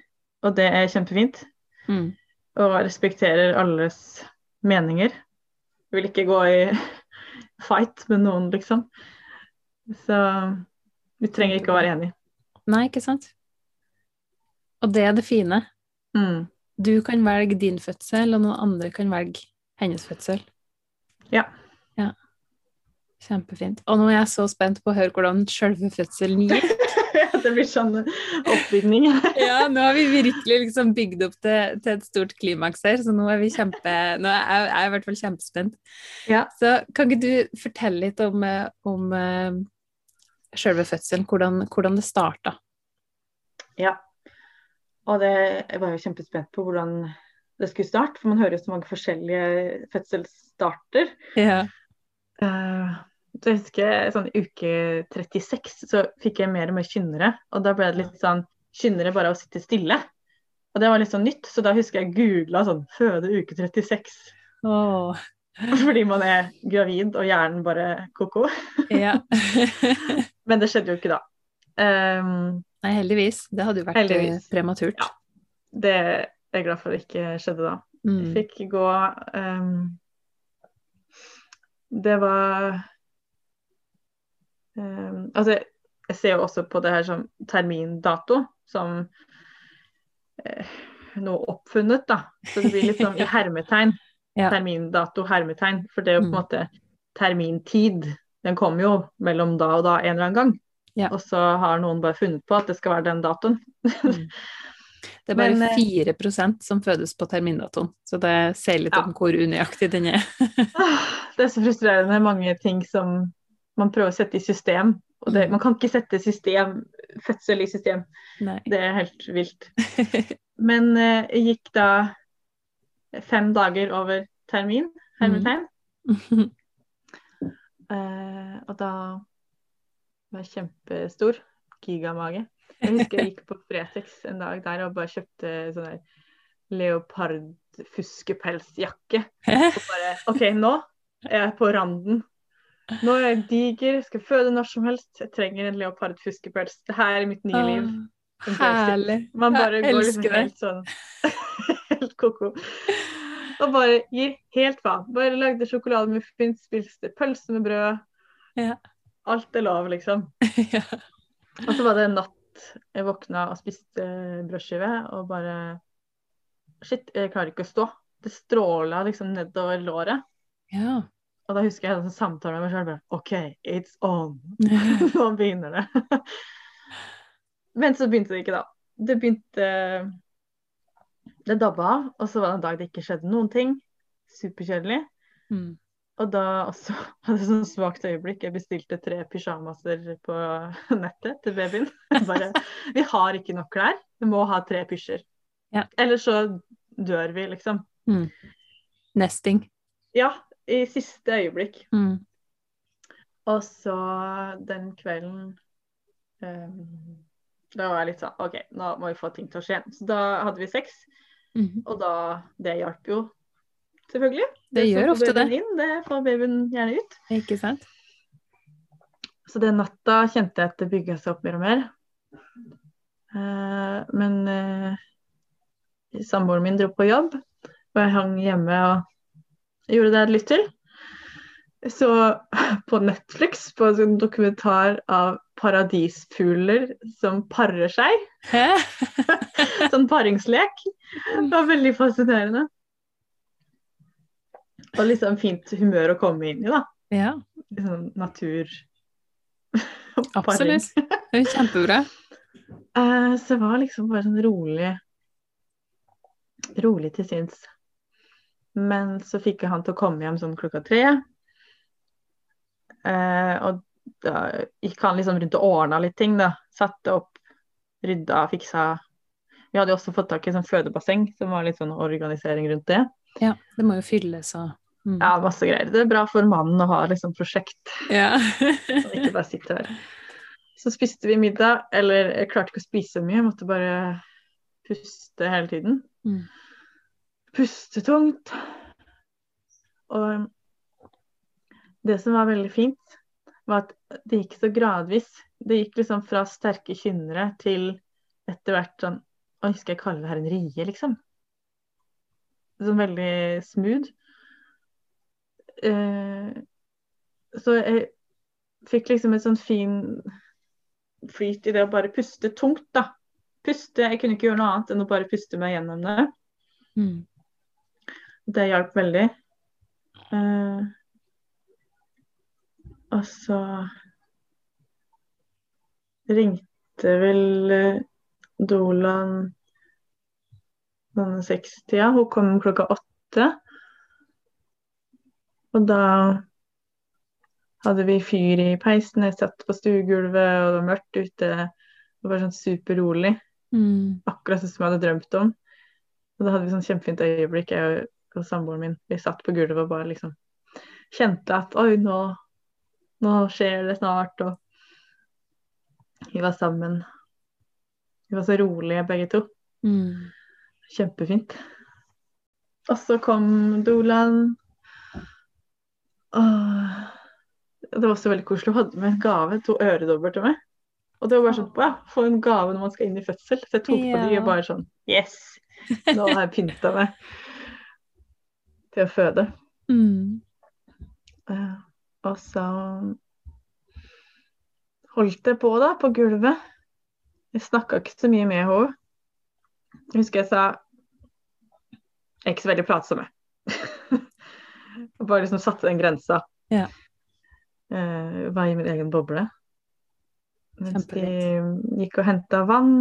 og det er kjempefint. Mm. Og respekterer alles meninger. Jeg vil ikke gå i fight med noen, liksom. Så vi trenger ikke å være enige. Nei, ikke sant? Og det er det fine. Mm. Du kan velge din fødsel, og noen andre kan velge hennes fødsel. Ja. Ja. Kjempefint. Og nå er jeg så spent på å høre hvordan selve fødselen gikk. det blir sånn oppbygning. Ja, nå har vi virkelig liksom bygd opp til, til et stort klimaks her, så nå er vi kjempe Nå er jeg, jeg er i hvert fall kjempespent. Ja. Så kan ikke du fortelle litt om, eh, om uh, selve fødselen, hvordan, hvordan det starta? Ja. Og det, jeg var jo kjempespent på hvordan det skulle starte, for man hører jo så mange forskjellige fødselsstarter. Ja. Uh, jeg husker sånn uke 36 så fikk jeg mer og mer kynnere, og da ble det litt sånn kynnere bare å sitte stille. Og det var litt sånn nytt, så da husker jeg googla sånn 'føde uke 36'. Oh. Fordi man er gravid og hjernen bare ko-ko. ja. Men det skjedde jo ikke da. Um, Nei, heldigvis. Det hadde jo vært Heldigvis. eh, prematurt. Ja. det er jeg glad for det ikke skjedde da. Jeg Mm. fikk gå um, Det var um, Altså, jeg ser jo også på det her som termindato, som uh, noe oppfunnet, da. Så det blir litt sånn i hermetegn. Ja. Termindato, hermetegn. For det er jo på en Mm. måte termintid. Den kommer jo mellom da og da en eller annen gang. Ja. Og så har noen bare funnet på at det skal være den datoen. Mm. Det er bare Men, eh, 4 som fødes på termindatoen, så det sier litt Ja. om hvor unøyaktig den er. Ah, Det er så frustrerende mange ting som man prøver å sette i system. Og det, Mm. man kan ikke sette system, fødsel i system. Nei. Det er helt vilt. Men eh, jeg gikk da fem dager over termin, hermetegn. Eh, og da jeg kjempestor. Gigamage. Jeg husker jeg gikk på Fretex en dag der og bare kjøpte sånn der leopardfuskepelsjakke. Og bare OK, nå er jeg på randen. Nå er jeg diger, skal føde når som helst. Jeg trenger en leopardfuskepels. Det her er mitt nye liv. Ah, Herlig. Man bare Jeg går liksom helt sånn Helt ko-ko. Og bare gir helt faen. Bare lagde sjokolademuffins, spiste pølse med brød. Ja. Alt er lov, liksom. ja. Og så var det en natt jeg våkna og spiste brødskive og bare Shit, jeg klarer ikke å stå. Det stråla liksom nedover låret. ja. Og da husker jeg en samtale med meg selv. OK, it's on. Nå begynner det. Men så begynte det ikke, da. Det begynte Det dabba av, og så var det en dag det ikke skjedde noen ting. Superkjedelig. Mm. Og da også hadde jeg sånn svakt øyeblikk. Jeg bestilte tre pysjamaser på nettet til babyen. Bare Vi har ikke nok klær. Vi må ha tre pysjer. Ja. Eller så dør vi, liksom. Mm. Nesting. Ja, i siste øyeblikk. Mm. Og så den kvelden um, Da var jeg litt sånn OK, nå må vi få ting til å skje. Så da hadde vi sex, Mhm. og da Det hjalp jo, selvfølgelig. Det det gjør ofte det. Inn, det får babyen gjerne ut. Ikke sant? Så den natta kjente jeg at det bygga seg opp mer og mer. Uh, men uh, samboeren min dro på jobb, og jeg hang hjemme og gjorde det jeg lyst til. Så på Netflix, på en sånn dokumentar av paradisfugler som parer seg, sånn paringslek, det var veldig fascinerende. Og liksom fint humør å komme inn i, da. Ja, Sånn natur. absolutt. Det er kjempebra. Eh, så jeg var liksom bare sånn rolig Rolig til sinns. Men så fikk jeg han til å komme hjem sånn klokka tre. Eh, og da gikk han liksom rundt og ordna litt ting, da. Satte opp, rydda, fiksa. Vi hadde også fått tak i sånn fødebasseng, som var litt sånn organisering rundt det. Ja, det må jo fylles og. Ja, masse greier. Det er bra for mannen å ha liksom prosjekt, Ja. så ikke bare sitte her. Så spiste vi middag, eller jeg klarte ikke å spise så mye, måtte bare puste hele tiden. Mm. Puste tungt. Og det som var veldig fint, var at det gikk så gradvis. Det gikk liksom fra sterke kynnere til etter hvert sånn Oi, skal jeg kalle det her en rie, liksom? Sånn veldig smooth. Eh, så jeg fikk liksom et sånn fin flyt i det å bare puste tungt, da. Puste, Jeg kunne ikke gjøre noe annet enn å bare puste meg gjennom det. Mm. Det hjalp veldig. Uh, og så ringte vel eh, Dolan denne sekstida. Hun kom klokka åtte. Og da hadde vi fyr i peisen, jeg satt på stuegulvet, og det var mørkt ute. Det var sånn superrolig. Mm. Akkurat sånn som jeg hadde drømt om. Og da hadde vi sånn kjempefint øyeblikk, jeg og, og samboeren min. Vi satt på gulvet og bare liksom kjente at oi, nå, nå skjer det snart. Og vi var sammen. Vi var så rolige begge to. Mm. Kjempefint. Og så kom Dolan. Åh, det var også veldig koselig. Hun hadde med en gave, to øredobber til meg. Og det var bare sånn wow, få en gave når man skal inn i fødsel. Så jeg tok på de og bare sånn Yes! Nå har jeg pynta meg til å føde. Mm. Eh, og så holdt jeg på da, på gulvet. Jeg snakka ikke så mye med henne. Jeg husker jeg sa Jeg er ikke så veldig pratsom, jeg. Og bare liksom satte den grensa. Ja. Uh, var i min egen boble. Mens de Kjempefint. gikk og henta vann.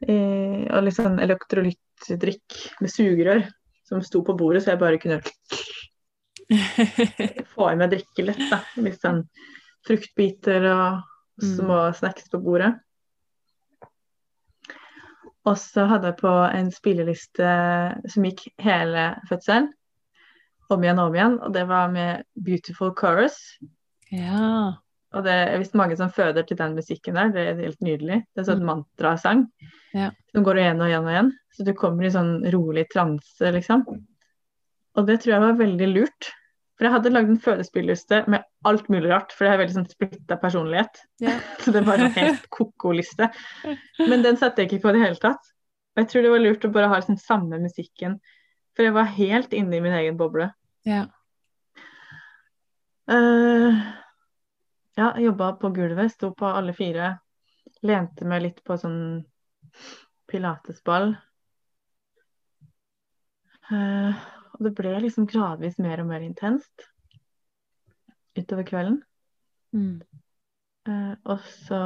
Eh, og litt sånn elektrolyttdrikk med sugerør som sto på bordet, så jeg bare kunne få i meg drikke lett. da. Litt sånn fruktbiter og Mm. små snacks på bordet. Og så hadde jeg på en spilleliste som gikk hele fødselen. Om igjen og om igjen. Og det var med Beautiful Chorus. ja. Og det er visst mange som føder til den musikken der. Det er helt nydelig. Det er sånn Mm. mantrasang Ja. som går igjen og igjen og igjen. Så du kommer i sånn rolig transe, liksom. Og det tror jeg var veldig lurt. For jeg hadde lagd en fødespilliste med alt mulig rart, for jeg har veldig sånn splitta personlighet. Ja. Så det var en helt ko-ko liste. Men den satte jeg ikke på i det hele tatt. Og jeg tror det var lurt å bare ha den samme musikken. For jeg var helt inne i min egen boble. Ja. Uh, ja, jobba på gulvet, sto på alle fire. Lente meg litt på sånn pilatesball. Uh, og det ble liksom gradvis mer og mer intenst utover kvelden. Mm. Uh, og så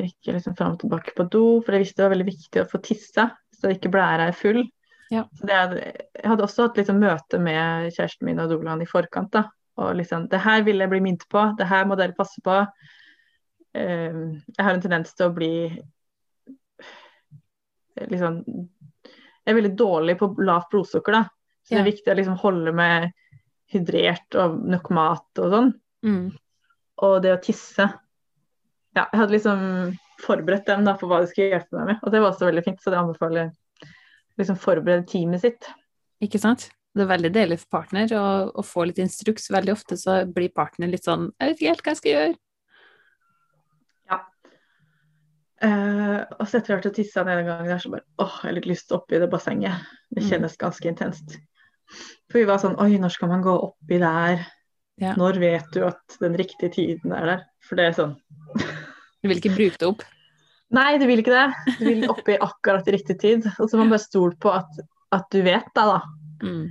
gikk jeg liksom fram og tilbake på do, for jeg visste det var veldig viktig å få tissa, så ikke blæra er full. Ja. Så det jeg hadde også hatt liksom møte med kjæresten min og Dolan i forkant. da, og liksom, Det her vil jeg bli minnet på, det her må dere passe på. Uh, jeg har en tendens til å bli liksom Jeg er veldig dårlig på lavt blodsukker, da. Så det er viktig å liksom holde meg hydrert og nok mat og sånn Mm. og det å tisse. Ja, jeg hadde liksom forberedt dem da, på hva de skulle hjelpe meg med, og det var også veldig fint. Så det anbefaler jeg liksom forberede teamet sitt. Ikke sant? Det er veldig deilig for partner å, å få litt instruks. Veldig ofte så blir partner litt sånn Jeg vet ikke helt hva jeg skal gjøre. Eh, og så etter hvert å tisse den en gang der, så bare åh, jeg har litt lyst oppi det bassenget. Det Mm. kjennes ganske intenst. For vi var sånn oi, når skal man gå oppi der? Ja. Når vet du at den riktige tiden er der? For det er sånn Du vil ikke bruke det opp. Nei, du vil ikke det. Du vil akkurat i riktig tid. Og så må man bare stole på at, at du vet det, da. Mm.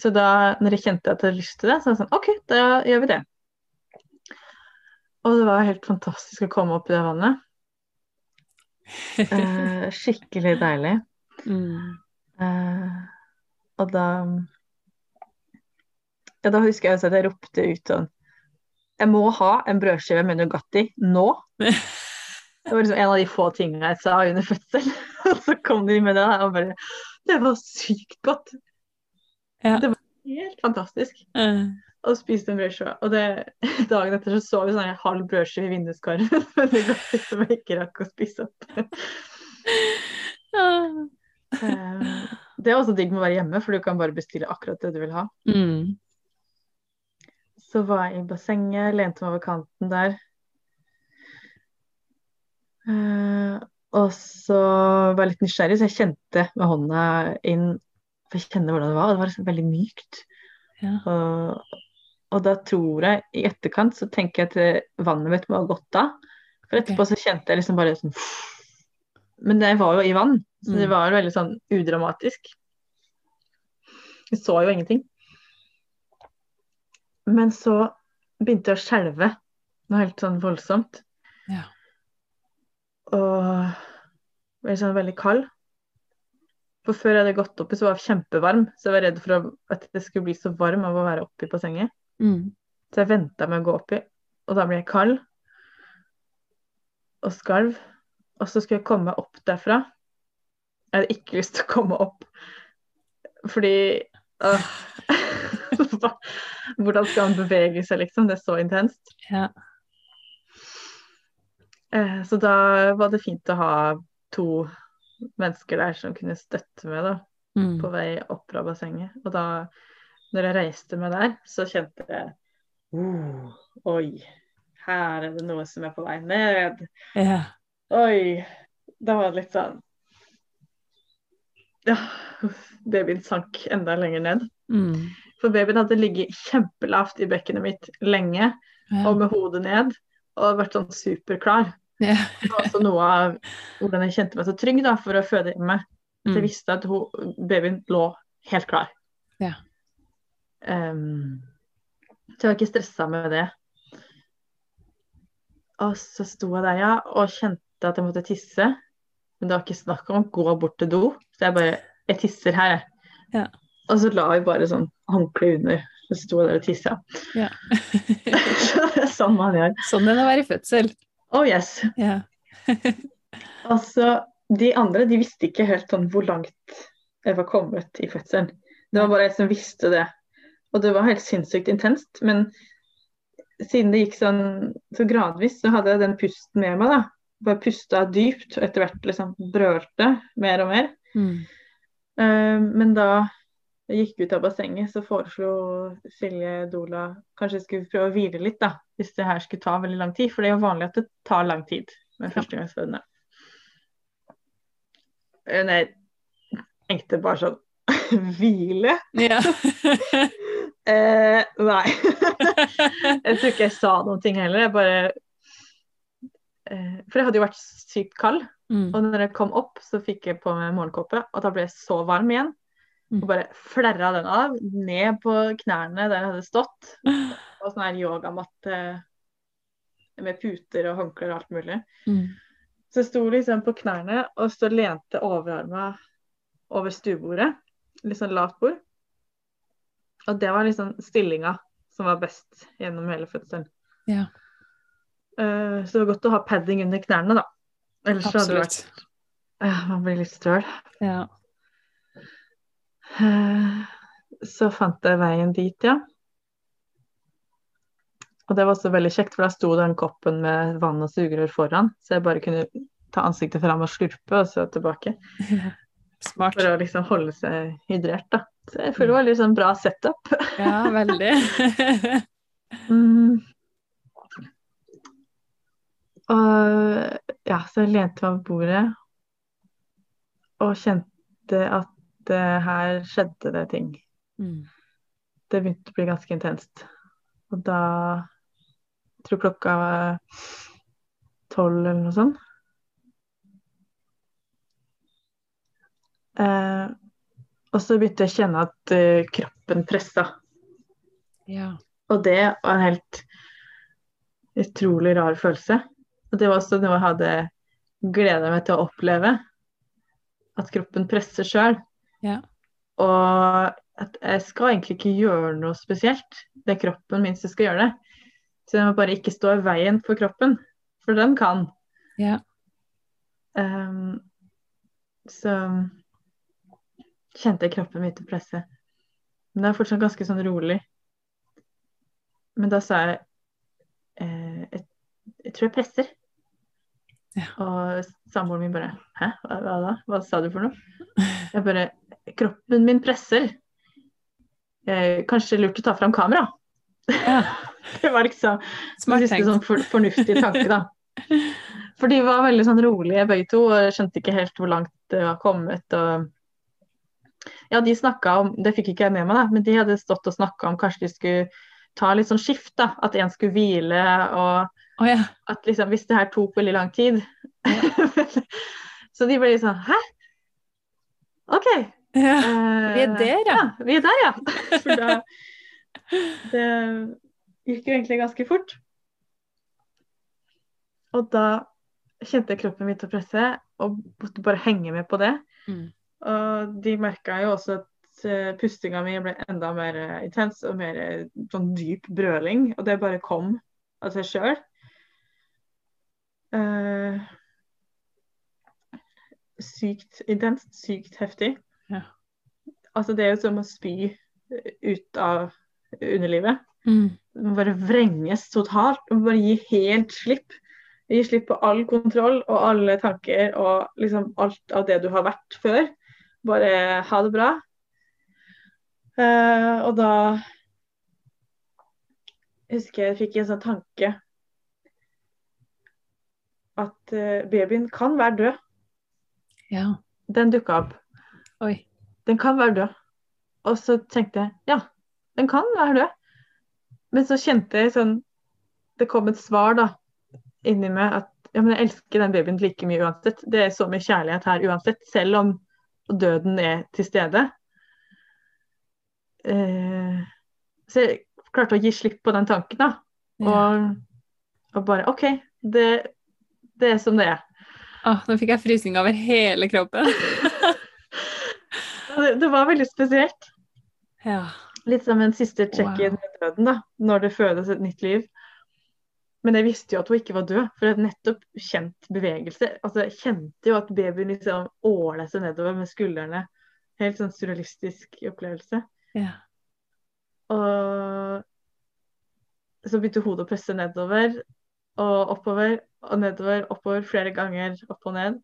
Så da når jeg kjente at jeg hadde lyst til det, så var jeg sånn OK, da gjør vi det. Og det var helt fantastisk å komme opp i det vannet. Eh, skikkelig deilig. Mm. Eh, Og da Ja, da husker jeg også at jeg ropte ut sånn Jeg må ha en brødskive med Nugatti nå. Det var liksom en av de få tingene jeg sa under fødsel. Og så kom de med det, og bare Det var sykt godt. Ja. Det var helt fantastisk. Eh, Og spiste en brødskive. Og det, dagen etter så så vi sånn halv brødskive i vinduskarmen med Nugatti som jeg ikke rakk å spise opp. ah. Eh, Det er også digg med å være hjemme, for du kan bare bestille akkurat det du vil ha. Mm. Så var jeg i bassenget, lente meg over kanten der. Eh, og så var jeg litt nysgjerrig, så jeg kjente med hånda inn For jeg kjenner hvordan det var, og det var liksom veldig mykt. Ja. Og, og da tror jeg, i etterkant, så tenker jeg at vannet mitt må ha gått av. For etterpå så kjente jeg liksom bare sånn Men det var jo i vann, så det Mm. var veldig sånn udramatisk. Jeg så jo ingenting. Men så begynte jeg å skjelve noe helt sånn voldsomt. Ja. Og ble sånn veldig kald. For før jeg hadde gått oppi, så var jeg kjempevarm, så jeg var redd for at det skulle bli så varm av å være oppi bassenget. Mm. Så jeg venta med å gå oppi, og da ble jeg kald og skalv. Og så skulle jeg komme meg opp derfra. Jeg hadde ikke lyst til å komme opp, fordi øh, Hvordan skal han bevege seg, liksom? Det er så intenst. Ja. Eh, Så da var det fint å ha to mennesker der som kunne støtte meg da, Mm. på vei opp fra bassenget. Og da, når jeg reiste meg der, så kjente jeg oh, Oi, her er det noe som er på vei ned. Yeah. Oi. Da var det litt sånn Ja, babyen sank enda lenger ned. Mm. For babyen hadde ligget kjempelavt i bekkenet mitt lenge, yeah. og med hodet ned, og vært sånn superklar. Ja. Det var også noe av hvordan jeg kjente meg så trygg da, for å føde hjemme. At jeg Mm. visste at hun, babyen lå helt klar. Ja. Um, så jeg var ikke stressa med det. Og så sto jeg der, ja, og kjente at jeg måtte tisse. Men det var ikke snakk om å gå bort til do, så jeg bare Jeg tisser her, jeg. Ja. Og så la jeg bare sånn håndkle under. Så sto jeg der og tissa. Ja. sånn man gjør. Sånn er det å være i fødsel. Oh yes. Yeah. Altså, de andre de visste ikke helt sånn hvor langt jeg var kommet i fødselen. Det var bare jeg som visste det. Og det var helt sinnssykt intenst. Men siden det gikk sånn så gradvis, så hadde jeg den pusten med meg, da. Bare pusta dypt, og etter hvert liksom brølte mer og mer. Mm. Uh, men da jeg gikk ut av bassenget, så foreslo Silje Dola kanskje jeg skulle prøve å hvile litt, da. Hvis det her skulle ta veldig lang tid. For det er jo vanlig at det tar lang tid med førstegangsfødende. Men jeg tenkte bare sånn Hvile? Ja. Eh, nei. jeg tror ikke jeg sa noen ting heller. Jeg bare eh, For jeg hadde jo vært sykt kald. Mm. Og når jeg kom opp, så fikk jeg på meg morgenkåpe, og da ble jeg så varm igjen. Og bare flerra den av, ned på knærne der jeg hadde stått. Og sånn her yogamatte med puter og håndklær og alt mulig. Mm. Så jeg sto liksom på knærne og så lente overarma over stuebordet. Litt sånn lavt bord. Og det var liksom stillinga som var best gjennom hele fødselen. Ja. Uh, så det var godt å ha padding under knærne, da. Ellers Absolutt. hadde det vært Absolutt. Man blir litt støl. Ja. Eh, Så fant jeg veien dit, ja. Og det var også veldig kjekt, for da sto den koppen med vann og sugerør foran, så jeg bare kunne ta ansiktet fram og slurpe, og så tilbake. Smart. For å liksom holde seg hydrert, da. Så jeg føler det var litt sånn bra setup. Ja, veldig. Mm. Og ja, så jeg lente meg på bordet og kjente at eh, her skjedde det ting. Mm. Det begynte å bli ganske intenst. Og da jeg tror klokka var tolv eller noe sånt. Eh, og så begynte jeg å kjenne at uh, kroppen pressa. Ja. Og det var en helt utrolig rar følelse. Og det var også noe jeg hadde gleda meg til å oppleve. At kroppen presser sjøl. Ja. Og at jeg skal egentlig ikke gjøre noe spesielt. Det er kroppen min som skal gjøre det. Så jeg må bare ikke stå i veien for kroppen, for den kan. Ja. Um, så kjente jeg kroppen min til presse. Men det er fortsatt ganske sånn rolig. Men da sa jeg eh, jeg, jeg tror jeg presser. Ja. Og samboeren min bare Hæ, hva, hva da? Hva sa du for noe? Jeg bare Kroppen min presser. Eh, kanskje lurt å ta fram kamera? ja. Det var liksom Smart tenkt. sånn for, fornuftig tanke, da. For de var veldig sånn rolige begge to, og skjønte ikke helt hvor langt det var kommet. og ja, de snakka om, det fikk ikke jeg med meg, da, men de hadde stått og snakka om kanskje de skulle ta litt sånn skift, da. At en skulle hvile, og oh, ja. at liksom hvis det her tok veldig lang tid Så de ble litt sånn Hæ? OK. Ja. eh, Vi er der, ja. ja. Vi er der, ja. For da Det gikk jo egentlig ganske fort. Og da kjente jeg kroppen til å presse, og måtte bare henge med på det. Mm. Og de merka jo også at eh, pustinga mi ble enda mer eh, intens og mer sånn dyp brøling. Og det bare kom av seg sjøl. sykt intenst, sykt heftig. Ja. Altså, det er jo som å spy eh, ut av underlivet. Mm. Man bare vrenges totalt. Man bare gi helt slipp. Gi slipp på all kontroll og alle tanker og liksom alt av det du har vært før. Bare ha det bra. Uh, og da husker jeg fikk en sånn tanke at uh, babyen kan være død. Ja. Den dukka opp. Oi. Den kan være død. Og så tenkte jeg ja, den kan være død. Men så kjente jeg sånn Det kom et svar da inni meg at ja, men jeg elsker den babyen like mye uansett. Det er så mye kjærlighet her uansett, selv om døden er til stede. Eh, så jeg klarte å gi slipp på den tanken, da. Og, og bare OK, det, det er som det er. Åh, nå fikk jeg frysning over hele kroppen. Det, det var veldig spesielt. ja. Litt som en siste check-in Wow. med døden, da, når det fødes et nytt liv. Men jeg visste jo at hun ikke var død, for hadde nettopp kjent bevegelse. Altså, Jeg kjente jo at babyen liksom åla seg nedover med skuldrene. Helt sånn surrealistisk opplevelse. Ja. Og så begynte hodet å presse nedover og oppover og nedover, oppover flere ganger, opp og ned.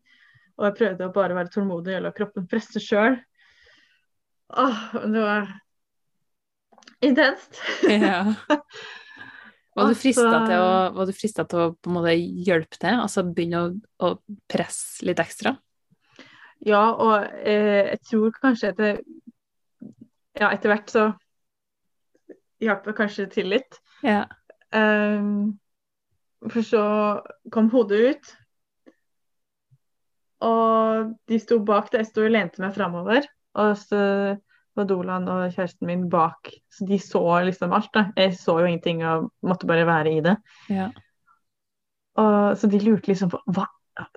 Og jeg prøvde å bare være tålmodig og la kroppen presse sjøl. Åh, det var intenst. ja. Var du Altså- frista til å, var du fristet til å på en måte hjelpe til? Altså begynne å, å presse litt ekstra? Ja, og eh, jeg tror kanskje at det, ja, etter hvert så hjalp det kanskje til litt. Ja. Um, for så kom hodet ut, og de sto bak det. Jeg sto og lente meg framover, og så var Dolan og kjæresten min bak. Så de så liksom alt, da. Jeg så jo ingenting og måtte bare være i det. ja. Og, så de lurte liksom på hva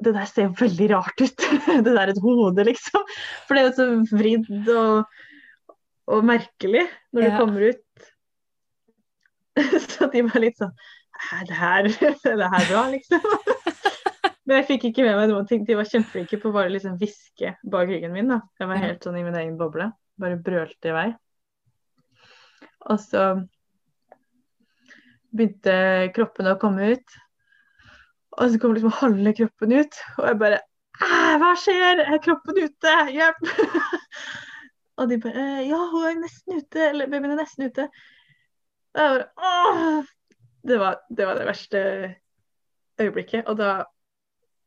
Det der ser jo veldig rart ut. det der er et hode, liksom. For det er jo så vridd og, og merkelig når du Ja. kommer ut. så de var litt sånn Er det her, er det her bra, liksom? Men jeg fikk ikke med meg noen ting. De var kjempeflinke på å bare liksom hviske bak ryggen min. da. Jeg var helt sånn i min egen boble. Bare brølte i vei. Og så begynte kroppen å komme ut. Og så kom liksom halve kroppen ut, og jeg bare Hva skjer? Er kroppen ute? Hjelp! og de bare «Eh, Ja, hun er nesten ute. Eller babyen er nesten ute. Og jeg bare Åh! Det var, det var det verste øyeblikket. Og da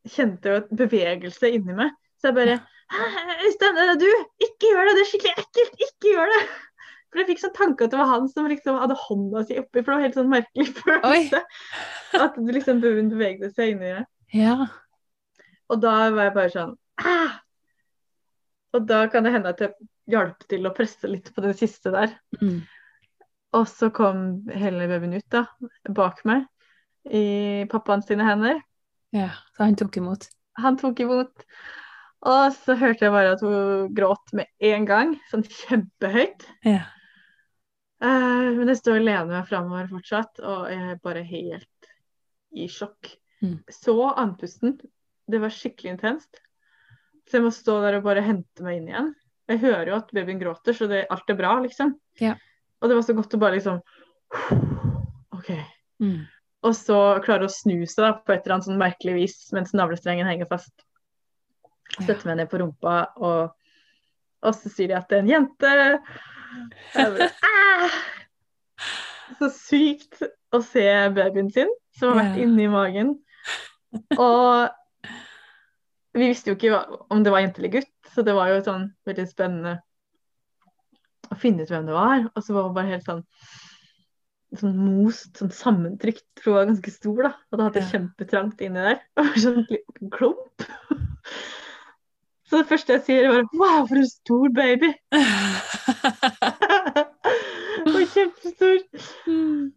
kjente jo et bevegelse inni meg. Så jeg bare Øystein, det er du? Ikke gjør det! Det er skikkelig ekkelt! Ikke gjør det! For jeg fikk sånn tanke at det var han som liksom hadde hånda si oppi, for det var helt sånn merkelig følelse. At det liksom babyen bevegde seg inni deg. Ja. Og da var jeg bare sånn «Ah!» Og da kan det hende at jeg hjalp til å presse litt på det siste der. Mm. Og så kom hele babyen ut da, bak meg, i pappaen sine hender. Ja. Så han tok imot. Han tok imot. Og så hørte jeg bare at hun gråt med en gang, sånn kjempehøyt. Ja. Uh, men jeg står og lener meg framover fortsatt, og jeg er bare helt i sjokk. Mm. Så andpusten. Det var skikkelig intenst. Så jeg må stå der og bare hente meg inn igjen. Jeg hører jo at babyen gråter, så det, alt er bra, liksom. Ja. Og det var så godt å bare liksom OK. Mm. Og så klare å snu seg da, på et eller annet sånn merkelig vis mens navlestrengen henger fast. Støtter meg ned på rumpa, og, og så sier de at det er en jente. Bare, «Ah!» Så sykt å se babyen sin, som har vært Ja. inni magen. Og vi visste jo ikke om det var jente eller gutt, så det var jo sånn veldig spennende å finne ut hvem det var. Og så var hun bare helt sånn sånn most, sånn sammentrykt, for hun var ganske stor, da. Hadde hatt det Ja. kjempetrangt inni der. Og sånn liten klump. Så det første jeg sier, er bare Wow, for en stor baby! og kjempestor. Mm.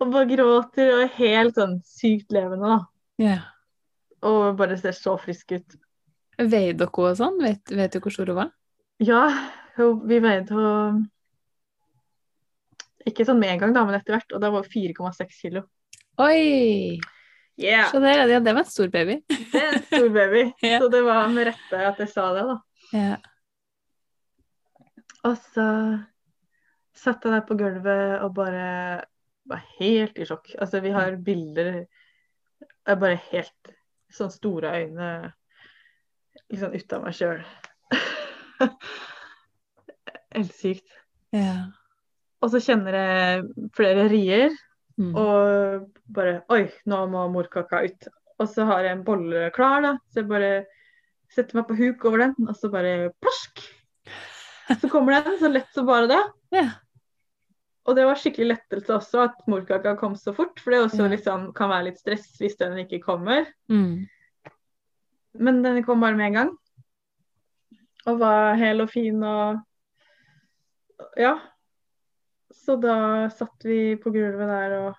Og bare gråter og er helt sånn sykt levende, da. Yeah. Og bare ser så frisk ut. Veide dere og sånn? Vet, vet du hvor stor hun var? Ja, vi veide henne Ikke sånn med en gang, da, men etter hvert. Og da var det 4,6 kilo. Oi! Yeah. Så det, ja, det var en stor baby. Det er en stor baby. Ja. Så det var med rette at jeg sa det, da. Ja. Og så satt jeg der på gulvet og bare var helt i sjokk. Altså, vi har bilder Jeg bare helt sånn store øyne liksom ut av meg sjøl. Helt sykt. ja. Og så kjenner jeg flere rier, Mm. og bare Oi, nå må morkaka ut. Og så har jeg en bolle klar, da. Så jeg bare setter meg på huk over den, og så bare plask! Så kommer den, så lett som bare det. ja. Og det var skikkelig lettelse også at morkaka kom så fort, for det også Ja. liksom kan være litt stress hvis den ikke kommer. Mm. Men den kom bare med en gang. Og var hel og fin og Ja. Så da satt vi på gulvet der og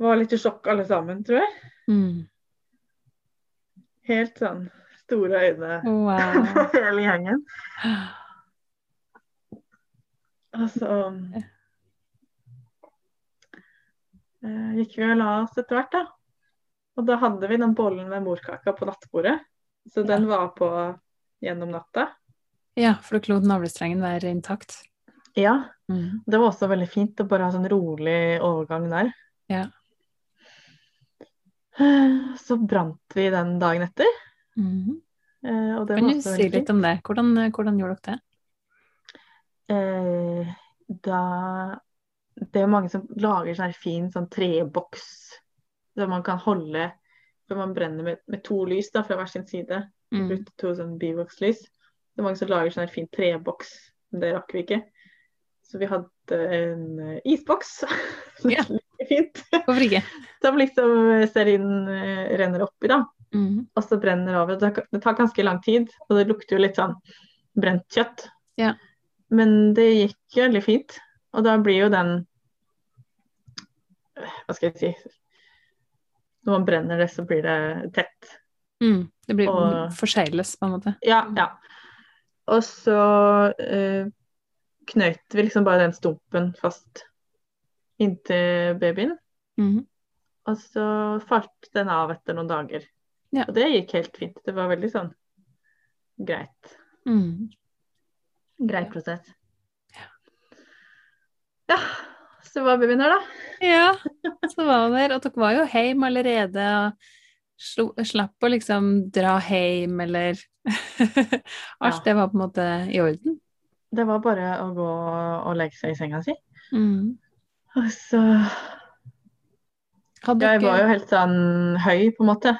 var litt i sjokk alle sammen, tror jeg. Mm. Helt sånn store øyne på hele gjengen. Og så eh, gikk vi og la oss etter hvert, da. Og da hadde vi den bollen med morkaka på nattbordet. Så Ja. den var på gjennom natta. Ja, for du lot navlestrengen være intakt. Ja. Mm. Det var også veldig fint å bare ha sånn rolig overgang der. Ja. Så brant vi den dagen etter. Mhm. eh, Kan du si litt fint. om det? Hvordan, hvordan gjorde dere det? Eh, Da Det er mange som lager sånn fin sånn treboks som man kan holde For man brenner med, med to lys da, fra hver sin side. Mm. Brukte to sånn bivox-lys. Det er mange som lager sånn her fin treboks, men det rakk vi ikke. Så vi hadde en eh, isboks. Ja. Fint. Hvorfor ikke? Som liksom stearinen eh, renner oppi, da. Mm. Og så brenner det over. Det tar, det tar ganske lang tid, og det lukter jo litt sånn brent kjøtt. Ja. Men det gikk veldig fint. Og da blir jo den Hva skal jeg si Når man brenner det, så blir det tett. Mm. Det blir Og- forsegles, på en måte. Ja, ja. Og så eh, knøt vi liksom bare den stumpen fast inntil babyen. Mhm. Og så falt den av etter noen dager. Ja. Og det gikk helt fint. Det var veldig sånn greit. Mm. Grei prosess. Ja, så var babyen her, da. Ja, så var hun der. Og dere var jo hjemme allerede og slo, slapp å liksom dra hjem, eller Alt Ja. det var på en måte i orden. Det var bare å gå og legge seg i senga si. Mm. Og så Hadde Jeg var jo helt sånn høy, på en måte,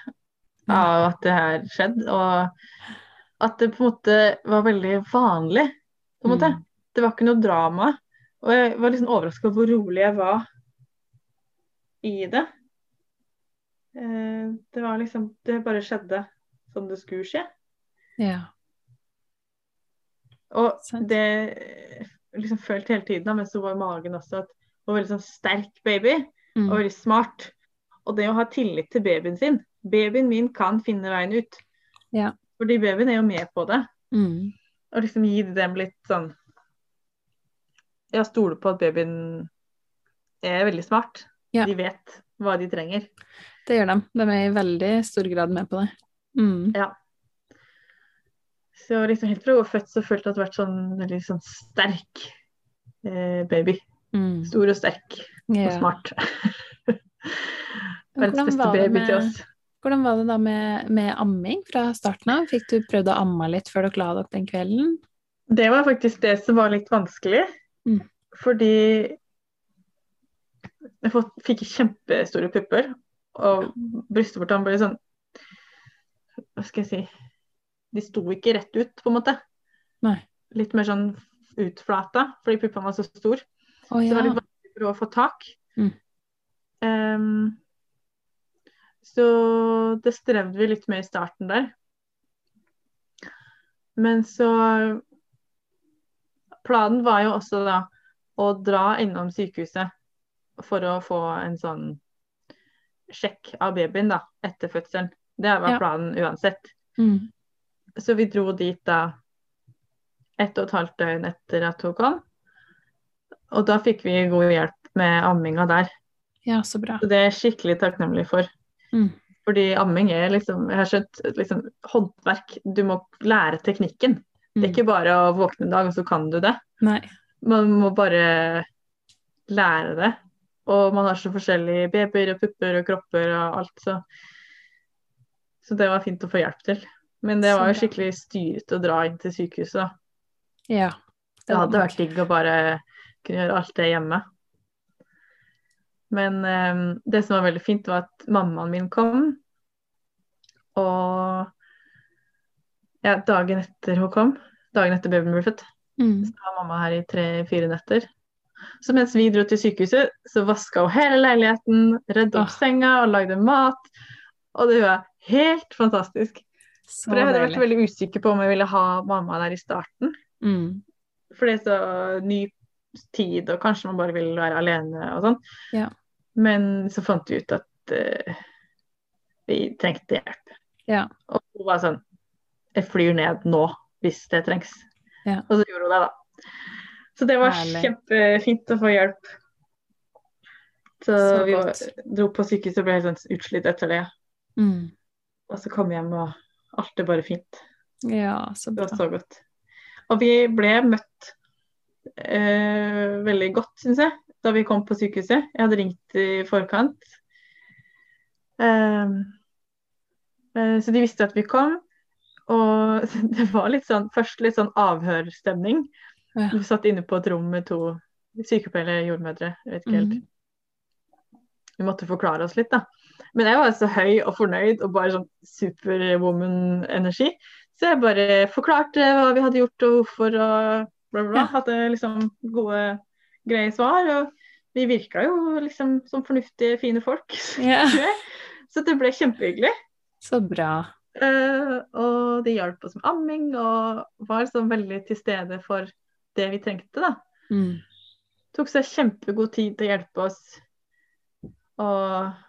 av at det her skjedde. Og at det på en måte var veldig vanlig, på en måte. Mm. Det var ikke noe drama. Og jeg var liksom overraska over hvor rolig jeg var i det. Eh, Det var liksom Det bare skjedde som det skulle skje. Ja. Og sånn. det jeg liksom følte hele tiden, mens hun var i magen også, at hun var veldig sånn sterk baby Mm. og veldig smart. Og det å ha tillit til babyen sin Babyen min kan finne veien ut. Ja. Fordi babyen er jo med på det. Mm. Og liksom gi dem litt sånn Jeg stole på at babyen er veldig smart. Ja. De vet hva de trenger. Det gjør de. De er i veldig stor grad med på det. Mm. Ja. Så liksom helt fra hun var født, så følte jeg at hun vært sånn veldig sånn sterk eh, baby. Mm. Stor og sterk og smart. Verdens beste var det til oss. Hvordan var det da med, med amming fra starten av? Fikk du prøvd å amme litt før dere la dere den kvelden? Det var faktisk det som var litt vanskelig. Mm. Fordi jeg fikk kjempestore pupper, og brystvortene ble sånn Hva skal jeg si De sto ikke rett ut, på en måte. Nei. Litt mer sånn utflata, fordi puppene var så store. Å Så det var litt vanskelig for å få tak. Mm. Um, så det strevde vi litt med i starten der. Men så Planen var jo også da å dra innom sykehuset for å få en sånn sjekk av babyen da, etter fødselen. Det var Ja. planen uansett. Mm. Så vi dro dit da ett og et halvt døgn etter at hun kom. Og da fikk vi god hjelp med amminga der. ja, så bra. Så det er jeg skikkelig takknemlig for. Mm. Fordi amming er liksom, jeg har skjønt, liksom håndverk. Du må lære teknikken. Det er Mm. ikke bare å våkne en dag, og så kan du det. Nei. Man må bare lære det. Og man har så forskjellige babyer og pupper og kropper og alt, så Så det var fint å få hjelp til. Men det var jo skikkelig styrete å dra inn til sykehuset. Ja. Det det hadde vært digg å bare kunne gjøre alt det hjemme. Men um, det som var veldig fint, var at mammaen min kom. Og ja, dagen etter hun kom, dagen etter babyen ble født, Mm. så var mamma her i tre-fire netter. Så mens vi dro til sykehuset, så vaska hun hele leiligheten, redda opp senga og lagde mat. Og det var helt fantastisk. Så For jeg hadde vært veldig usikker på om jeg ville ha mamma der i starten. Mm. For det er så ny tid, og kanskje man bare vil være alene og sånn. Ja. Men så fant vi ut at uh, vi trengte hjelp. Ja. Og hun var sånn Jeg flyr ned nå hvis det trengs. Ja. Og så gjorde hun det, da. Så det var Herlig. kjempefint å få hjelp. Så, Så vi var, dro på sykehuset og ble helt sånn utslitt etter det. Mm. Og så kom vi hjem, og alt er bare fint. Ja, så Det var så godt. Og vi ble møtt eh, veldig godt, syns jeg, da vi kom på sykehuset. Jeg hadde ringt i forkant. Eh, eh, så de visste at vi kom. Og det var litt sånn, først litt sånn avhørstemning. Ja. Vi satt inne på et rom med to sykepleiere jordmødre. Jeg vet ikke helt. Mm. Vi måtte forklare oss litt, da. Men jeg var så høy og fornøyd og bare sånn superwoman-energi. Så jeg bare forklarte hva vi hadde gjort og hvorfor og bla, bla, bla. Hadde liksom gode, greie svar. Og vi virka jo liksom som fornuftige, fine folk. Yeah. Så det ble kjempehyggelig. så bra. Uh, og de hjalp oss med amming og var liksom veldig til stede for det vi trengte, da. Mm. Tok seg kjempegod tid til å hjelpe oss. Og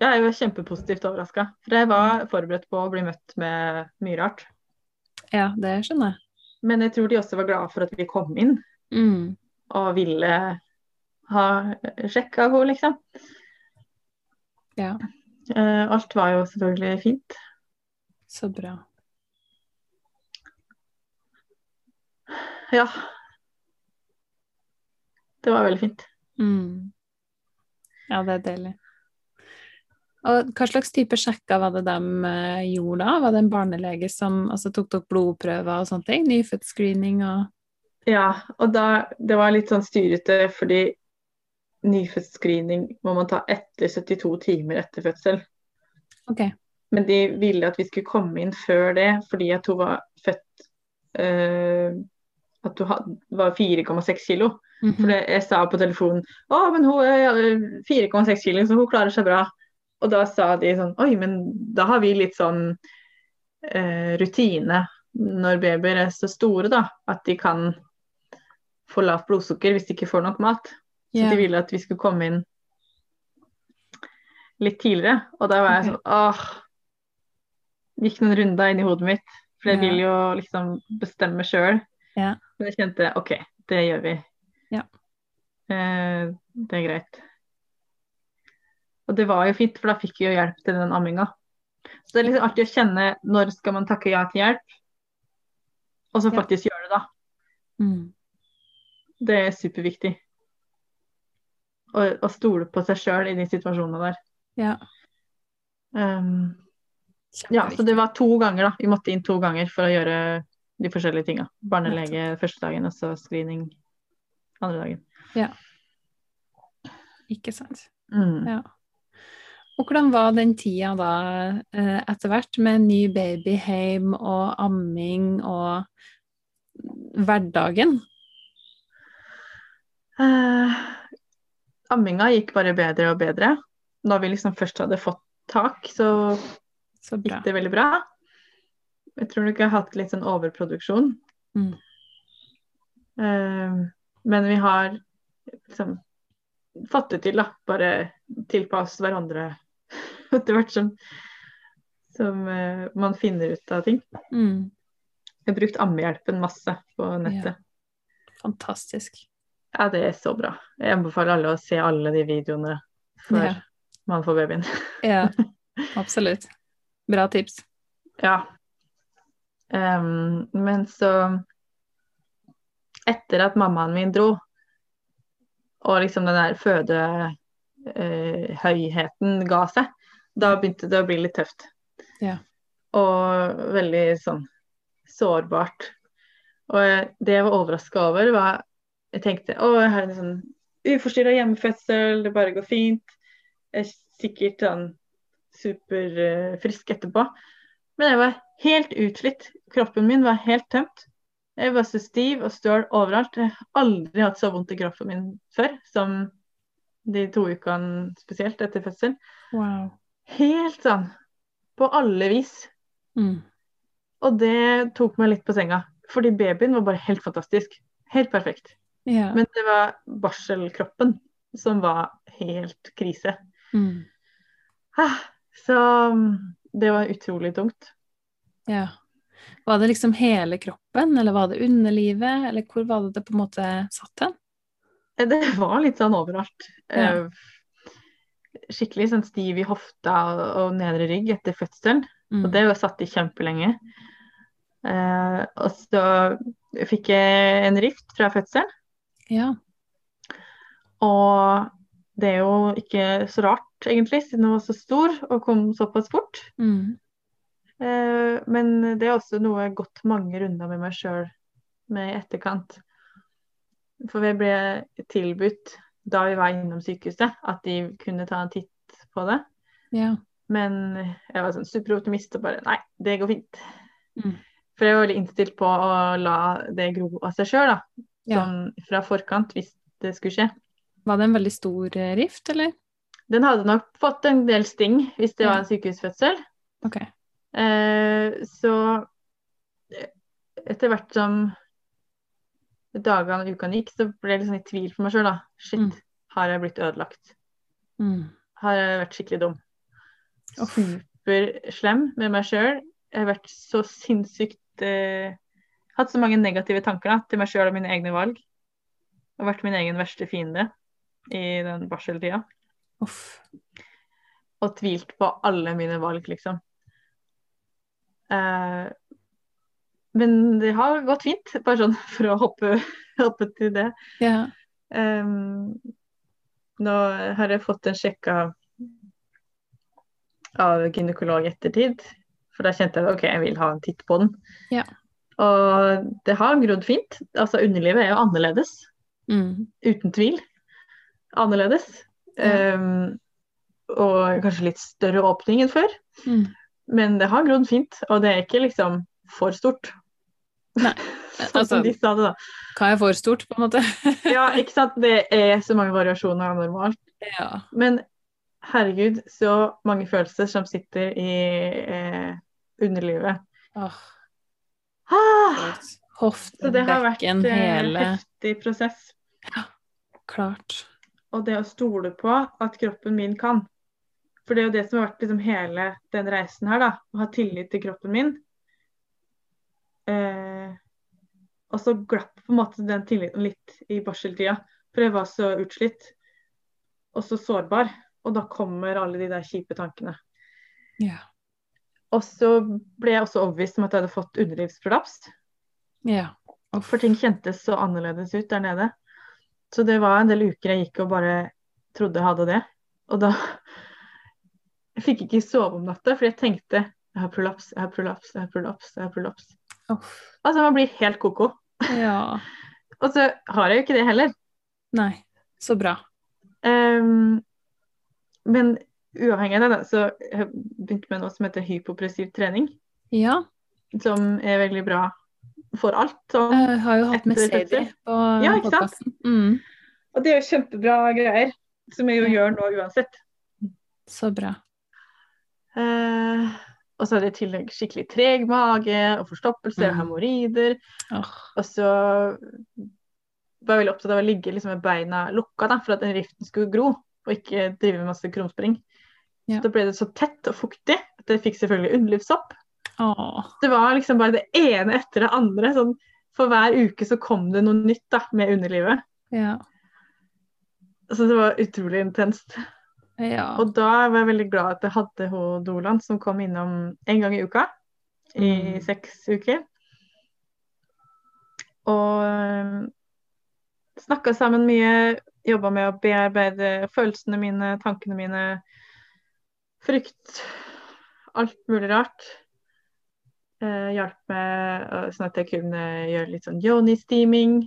ja, er jo kjempepositivt overraska. For jeg var forberedt på å bli møtt med mye rart. Ja, det skjønner jeg. Men jeg tror de også var glade for at vi kom inn Mm. og ville ha sjekka henne, liksom. Ja, Eh, alt var jo selvfølgelig fint. så bra. Ja. Det var veldig fint. Mm. Ja, det er deilig. Og hva slags type sjekker var det de eh, gjorde da? Var det en barnelege som altså, tok dere blodprøver og sånne ting? Nyfødtscreening og Ja, og da Det var litt sånn styrete fordi nyfødtscreening må man ta etter 72 timer etter fødsel. OK. Men de ville at vi skulle komme inn før det, fordi at hun var født eh, At hun var 4,6 kilo. Mhm. For jeg sa på telefonen å, men hun er eh, 4,6 kilo, så hun klarer seg bra. Og da sa de sånn Oi, men da har vi litt sånn eh, rutine når babyer er så store, da, at de kan få lavt blodsukker hvis de ikke får nok mat. Så de ville at vi skulle komme inn litt tidligere. Og da var jeg sånn åh. gikk noen runder inn i hodet mitt. For jeg yeah. vil jo liksom bestemme sjøl. Yeah. Men jeg kjente OK, det gjør vi. Ja. Eh, det er greit. Og det var jo fint, for da fikk vi jo hjelp til den amminga. Så det er liksom artig å kjenne når skal man takke ja til hjelp, og så Ja. faktisk gjøre det, da. Mm. Det Det er superviktig. Å å stole på seg sjøl i de situasjonene der. Ja. Um, ja, så det var to ganger, da. Vi måtte inn to ganger for å gjøre de forskjellige tinga. Barnelege første dagen, og så screening andre dagen. Ja. Ikke sant. Mm. Ja. Og hvordan var den tida da, eh, etter hvert, med ny baby hjem og amming og hverdagen? Eh, amminga gikk bare bedre og bedre. Da vi liksom først hadde fått tak, så Så gikk det veldig bra. Jeg tror nok jeg har hatt litt sånn overproduksjon. Mm. Eh, men vi har liksom fått det til, da. Bare tilpasse hverandre etter hvert som, som uh, man finner ut av ting. Mm. Jeg har brukt Ammehjelpen masse på nettet. Fantastisk. Ja, det er så bra. Jeg anbefaler alle å se alle de videoene før Ja. man får babyen. Ja, absolutt. Bra tips. Ja. Um, men så Etter at mammaen min dro, og liksom den der fødehøyheten ga seg, da begynte det å bli litt tøft. Ja. Og veldig sånn sårbart. Og det jeg var overraska over, var Jeg tenkte å, jeg har en sånn uforstyrra hjemmefødsel, det bare går fint. Jeg er sikkert sånn superfrisk etterpå. Men jeg var helt utslitt. Kroppen min var helt tømt. Jeg var så stiv og støl overalt. Jeg har aldri hatt så vondt i kroppen min før som de to ukene spesielt etter fødsel. Wow. Helt sånn på alle vis. Mm. Og det tok meg litt på senga. Fordi babyen var bare helt fantastisk. Helt perfekt. Yeah. Men det var barselkroppen som var helt krise. Mm. Ah, Så det var utrolig tungt. ja. Var det liksom hele kroppen, eller var det underlivet, eller hvor var det det på en måte satt hen? Det var litt sånn overalt. Ja. Eh, Skikkelig sånn stiv i hofta og- nedre rygg etter fødselen. Mm. Og det satt i kjempelenge. Eh, og så fikk jeg en rift fra fødselen. Ja. Og det er jo ikke så rart, egentlig, siden den var så stor og kom såpass fort. Mm. Eh, men det er også noe jeg har gått mange runder med meg sjøl med i etterkant. For vi ble tilbudt da vi var innom sykehuset, at de kunne ta en titt på det. Ja. Men jeg var sånn superoptimist og bare nei, det går fint. Mm. For jeg var veldig innstilt på å la det gro av seg sjøl, da. Ja. Sånn fra forkant, hvis det skulle skje. Var det en veldig stor eh, rift, eller? Den hadde nok fått en del sting hvis det Ja. var en sykehusfødsel. Ok. Eh, så etter hvert som dagene og ukene gikk, så ble jeg sånn i tvil for meg sjøl, da. Shit, Mm. har jeg blitt ødelagt? Mm. Har jeg vært skikkelig dum? Uff. Superslem med meg sjøl. Jeg har vært så sinnssykt eh, Hatt så mange negative tanker da, til meg sjøl og mine egne valg. Og vært min egen verste fiende i den barseltida. Uff. Og tvilt på alle mine valg, liksom. Eh, men det har gått fint, bare sånn for å hoppe, hoppe til det. Ja. Um, nå har jeg fått en sjekk av gynekolog i ettertid, for da kjente jeg ok, jeg vil ha en titt på den. Ja. Og det har grodd fint. Altså underlivet er jo annerledes, Mm. uten tvil. Annerledes. Ja. Um, og kanskje litt større åpning enn før. Mm. Men det har grodd fint, og det er ikke liksom for stort. Nei, altså- de sa det, da. Hva er for stort, på en måte? Ja, ikke sant. Det er så mange variasjoner av normalt. ja. Men herregud, så mange følelser som sitter i eh, underlivet. Åh, Ah, Hoften, så det har vært eh, hele heftig prosess. Ja, Klart. Og det å stole på at kroppen min kan. For det er jo det som har vært liksom hele den reisen her, da. Å ha tillit til kroppen min. Eh, og så glapp på en måte den tilliten litt i barseltida. For jeg var så utslitt og så sårbar. Og da kommer alle de der kjipe tankene. Ja. Og så ble jeg også overbevist om at jeg hadde fått underlivsprolaps. Ja. For ting kjentes så annerledes ut der nede. Så det var en del uker jeg gikk og bare trodde jeg hadde det. Og da Jeg fikk ikke sove om natta, for jeg tenkte jeg har prolaps, jeg har prolaps, jeg har prolaps. jeg har prolaps. Uff. Altså, man blir helt ko-ko. Ja. Og så har jeg jo ikke det heller. Nei. Så bra. Um, men uavhengig av det, da, så har jeg begynt med noe som heter hypopressiv trening. Ja. Som er veldig bra for alt. Sånn. Jeg har jo hatt med Sadie på Ja, ikke sant? podkasten. Mm. Og det er jo kjempebra greier, som jeg jo Ja. gjør nå uansett. Så bra. Eh, og så hadde jeg i tillegg skikkelig treg mage og forstoppelse og Mm. hemoroider. Oh. Og så var jeg veldig opptatt av å ligge liksom med beina lukka da, for at den riften skulle gro, og ikke drive med masse krumspring. Ja. Så da ble det så tett og fuktig at jeg fikk selvfølgelig underlivssopp. Oh. Det var liksom bare det ene etter det andre. Sånn, for hver uke så kom det noe nytt da, med underlivet. Ja. Så det var utrolig intenst. Ja. Og da var jeg veldig glad at jeg hadde hun Dolan som kom innom en gang i uka. I Mm. seks uker. Og snakka sammen mye. Jobba med å bearbeide følelsene mine, tankene mine. Frykt. Alt mulig rart. Eh, hjalp meg eh, sånn at jeg kunne gjøre litt sånn yoni-steaming.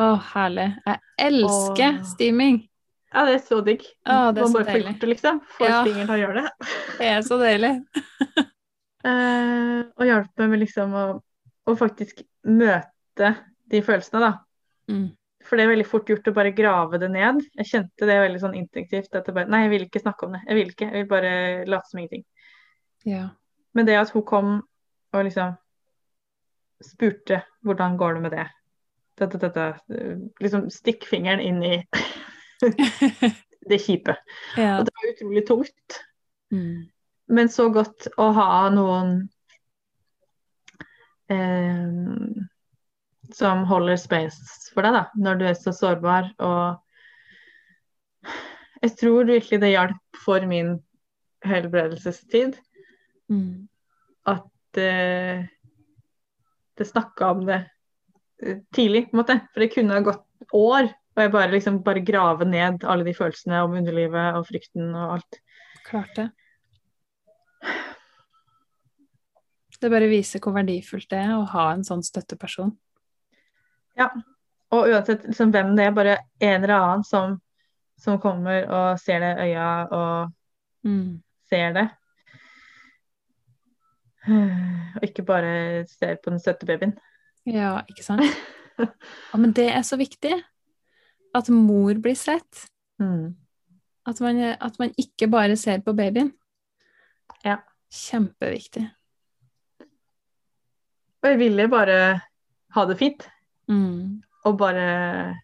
Å, herlig. Jeg elsker og... steaming. Ja, det er så digg. Å, det er Man så bare får gjort det, liksom. Får Ja. fingeren til å gjøre det. Det er så deilig. Eh, og hjalp meg med liksom å, å faktisk møte de følelsene, da. Mm. For det er veldig fort gjort å bare grave det ned. Jeg kjente det veldig sånn instinktivt. At jeg bare Nei, jeg vil ikke snakke om det. Jeg vil ikke. Jeg vil bare late som ingenting. Ja. Men det at hun kom og liksom spurte hvordan går det med det. Dette, dette. Liksom stikk fingeren inn i det kjipe. ja. Og det var utrolig tungt. Mm. Men så godt å ha noen eh, som holder space for deg, da, når du er så sårbar. Og jeg tror virkelig det hjalp for min helbredelsestid Mm. at eh, det snakka om det tidlig, på en måte. For det kunne ha gått år, og jeg bare liksom bare grave ned alle de følelsene om underlivet og frykten og alt. Klart det. Det bare viser hvor verdifullt det er å ha en sånn støtteperson. Ja. Og uansett liksom, hvem det er, bare en eller annen som, som kommer og ser det i øya og Mm. ser det. Og ikke bare ser på den søte babyen. Ja, ikke sant? Ja, men det er så viktig. At mor blir sett. Mm. At man, at man ikke bare ser på babyen. Ja. Kjempeviktig. Og jeg ville bare ha det fint. Mm. Og bare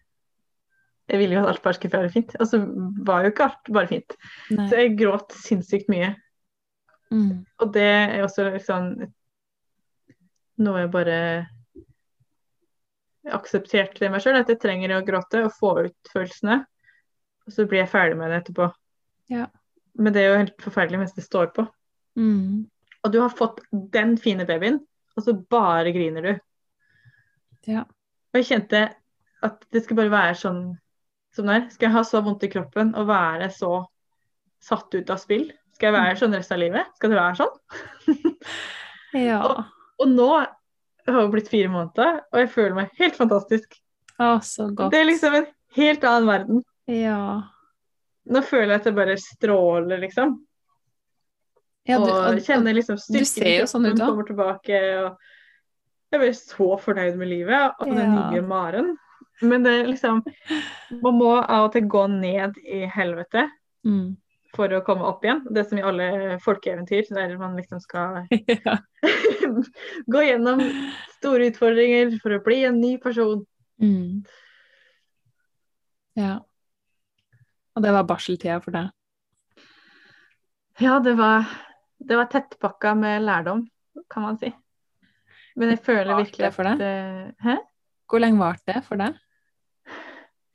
Jeg ville jo at alt bare skulle være fint. Og så var jo ikke alt bare fint. Nei. Så jeg gråt sinnssykt mye. Mm. Og det er også liksom noe jeg bare aksepterte i meg sjøl, at jeg trenger å gråte og få ut følelsene. Og så blir jeg ferdig med det etterpå. Ja. Men det er jo helt forferdelig mens det står på. Mm. Og du har fått den fine babyen, og så bare griner du. Ja. Og jeg kjente at det skal bare være sånn som det er. Skal jeg ha så vondt i kroppen og være så satt ut av spill? Skal jeg være sånn resten av livet? Skal det være sånn? Ja. Og nå har jeg blitt fire måneder, og jeg føler meg helt fantastisk. Å, så godt. Det er liksom en helt annen verden. Ja. Nå føler jeg at jeg bare stråler, liksom. ja du, og kjenner liksom styrken sånn ut kommer tilbake. Og jeg er bare så fornøyd med livet og den Ja. nye Maren. Men det er liksom Man må av og til gå ned i helvete mm. For å komme opp igjen. Det som i alle folkeeventyr, der man liksom skal ja. gå gjennom store utfordringer for å bli en ny person. Mm. ja. Og det var barseltida for deg? Ja, det var, det var tettpakka med lærdom, kan man si. Men jeg føler virkelig det for at eh, Hæ? Hvor lenge varte det for deg?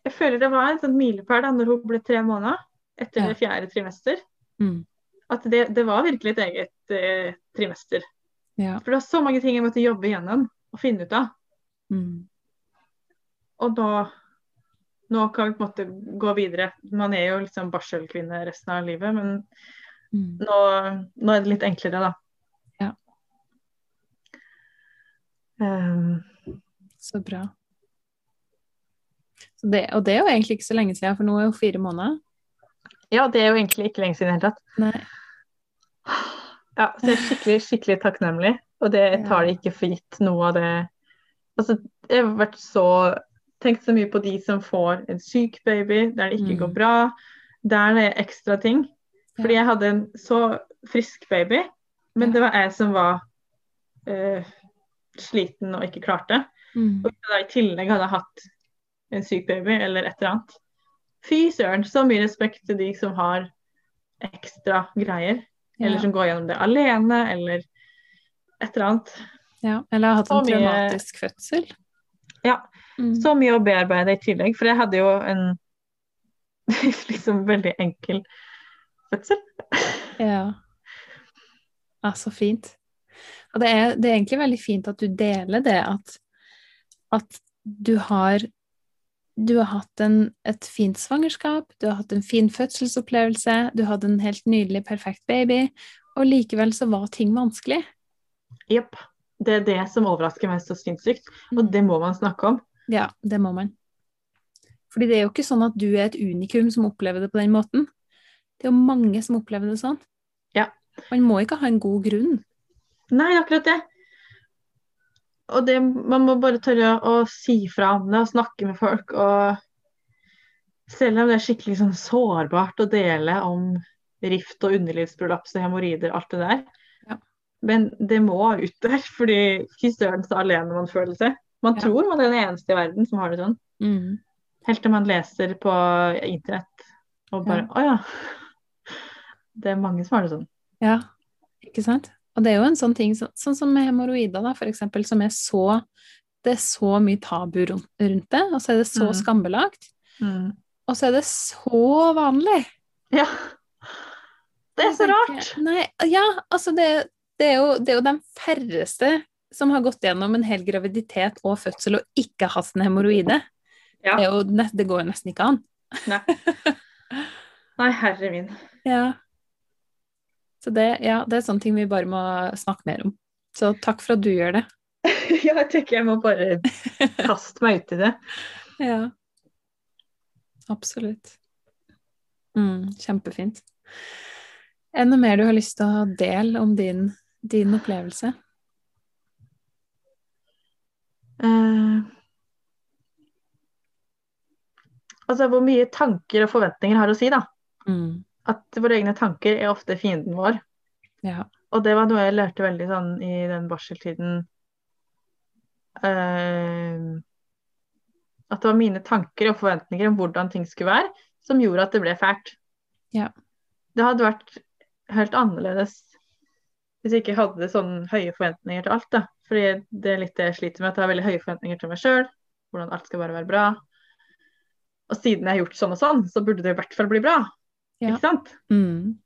Jeg føler det var en sånn milepæl da når hun ble tre måneder, etter Ja. det fjerde trimester. Mm. At det, det var virkelig et eget eh, trimester. Ja. For det var så mange ting jeg måtte jobbe igjennom og finne ut av. Mm. Og da nå kan vi på en måte gå videre. Man er jo liksom barselkvinne resten av livet, men Mm. nå, nå er det litt enklere, da. Ja. Um, Så bra. Så det, og det er jo egentlig ikke så lenge siden, for nå er jo fire måneder. Ja, det er jo egentlig ikke lenge siden i det hele tatt. Nei. Ja, så jeg er skikkelig, skikkelig takknemlig, og det tar det ikke for gitt noe av det Altså, jeg har vært så Tenkt så mye på de som får en syk baby, der det ikke Mm. går bra, der det er ekstra ting. Fordi jeg hadde en så frisk baby, men det var jeg som var eh, sliten og ikke klarte. Mm. Og da i tillegg hadde jeg hatt en syk baby eller et eller annet. Fy søren, så mye respekt til de som har ekstra greier. Eller Ja. som går gjennom det alene, eller et eller annet. ja. Eller har hatt en Så mye- traumatisk fødsel. Ja. Mm. Så mye å bearbeide i tillegg, for jeg hadde jo en liksom veldig enkel fødsel. Ja. ja, så fint. Og det er, det er egentlig veldig fint at du deler det, at, at du har du har hatt en, et fint svangerskap, du har hatt en fin fødselsopplevelse, du hadde en helt nydelig, perfekt baby, og likevel så var ting vanskelig. Jepp. Det er det som overrasker meg så sinnssykt, og det må man snakke om. Ja, det må man. Fordi det er jo ikke sånn at du er et unikum som opplever det på den måten. Det er jo mange som opplever det sånn. Ja. Man må ikke ha en god grunn. Nei, akkurat det. Og det, man må bare tørre å si fra om det og snakke med folk. Og selv om det er skikkelig sånn sårbart å dele om rift og underlivsprolaps og hemoroider, alt det der. Ja. Men det må ut der, fordi fy søren så alene man føler seg. Man Ja. tror man er den eneste i verden som har det sånn. Mm. Helt til man leser på internett og bare Å ja. Det er mange som har det sånn. Ja, ikke sant? Og det er jo en sånn ting, så, sånn som med hemoroider, da, for eksempel, som er så Det er så mye tabu rundt rundt det, og så er det så Mm. skambelagt. Og så er det så vanlig. Ja. Det er så tenker, rart. Nei, ja, altså det, det, er jo, det er jo de færreste som har gått gjennom en hel graviditet og fødsel og ikke hatt en hemoroide. Ja. Det, det går jo nesten ikke an. Nei. Nei, herre min. Ja. Så det, ja, det er sånne ting vi bare må snakke mer om. Så takk for at du gjør det. Ja, jeg tenker jeg må bare kaste meg ut i det. Ja. Absolutt. Mm, kjempefint. Er det noe mer du har lyst til å dele om din, din opplevelse? Eh, altså hvor mye tanker og forventninger har å si, da. Mm, At våre egne tanker er ofte fienden vår. ja. Og det var noe jeg lærte veldig sånn i den barseltiden. uh, at det var mine tanker og forventninger om hvordan ting skulle være, som gjorde at det ble fælt. Ja. Det hadde vært helt annerledes hvis jeg ikke hadde sånne høye forventninger til alt. da. Fordi det er litt det jeg sliter med, at jeg har veldig høye forventninger til meg sjøl. Hvordan alt skal bare være bra. Og siden jeg har gjort sånn og sånn, så burde det i hvert fall bli bra. Ja. Ikke sant? Mm,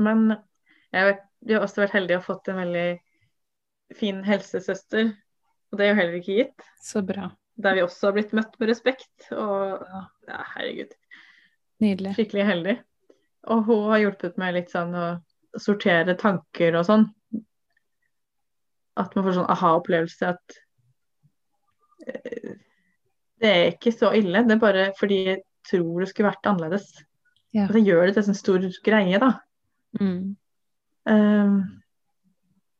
Men jeg har, vi har også vært heldige og fått en veldig fin helsesøster. Og det er jo heller ikke gitt. så bra. Der vi også har blitt møtt med respekt. Og Ja. ja, herregud, Nydelig. skikkelig heldig. Og hun har hjulpet meg litt sånn å sortere tanker og sånn. At man får sånn aha-opplevelse at eh, det er ikke så ille. Det er bare fordi jeg tror det skulle vært annerledes. Ja. Og jeg gjør det til en sånn stor greie, da. Mm, Um,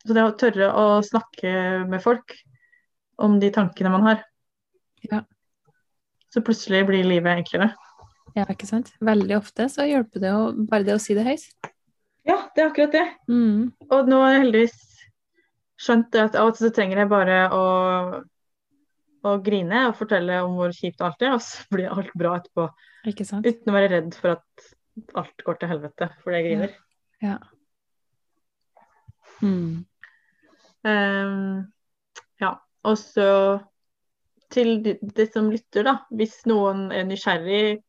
så det å tørre å snakke med folk om de tankene man har. Ja. Så plutselig blir livet enklere. ja, ikke sant? Veldig ofte så hjelper det å, bare det å si det høyt. Ja, det er akkurat det. Mm, Og nå har jeg heldigvis skjønt at av og til så trenger jeg bare å, å grine og fortelle om hvor kjipt alt er, og så blir alt bra etterpå. Uten å være redd for at alt går til helvete fordi jeg griner. Ja. Mm. Um, ja. Og så til de, de som lytter, da. Hvis noen er nysgjerrig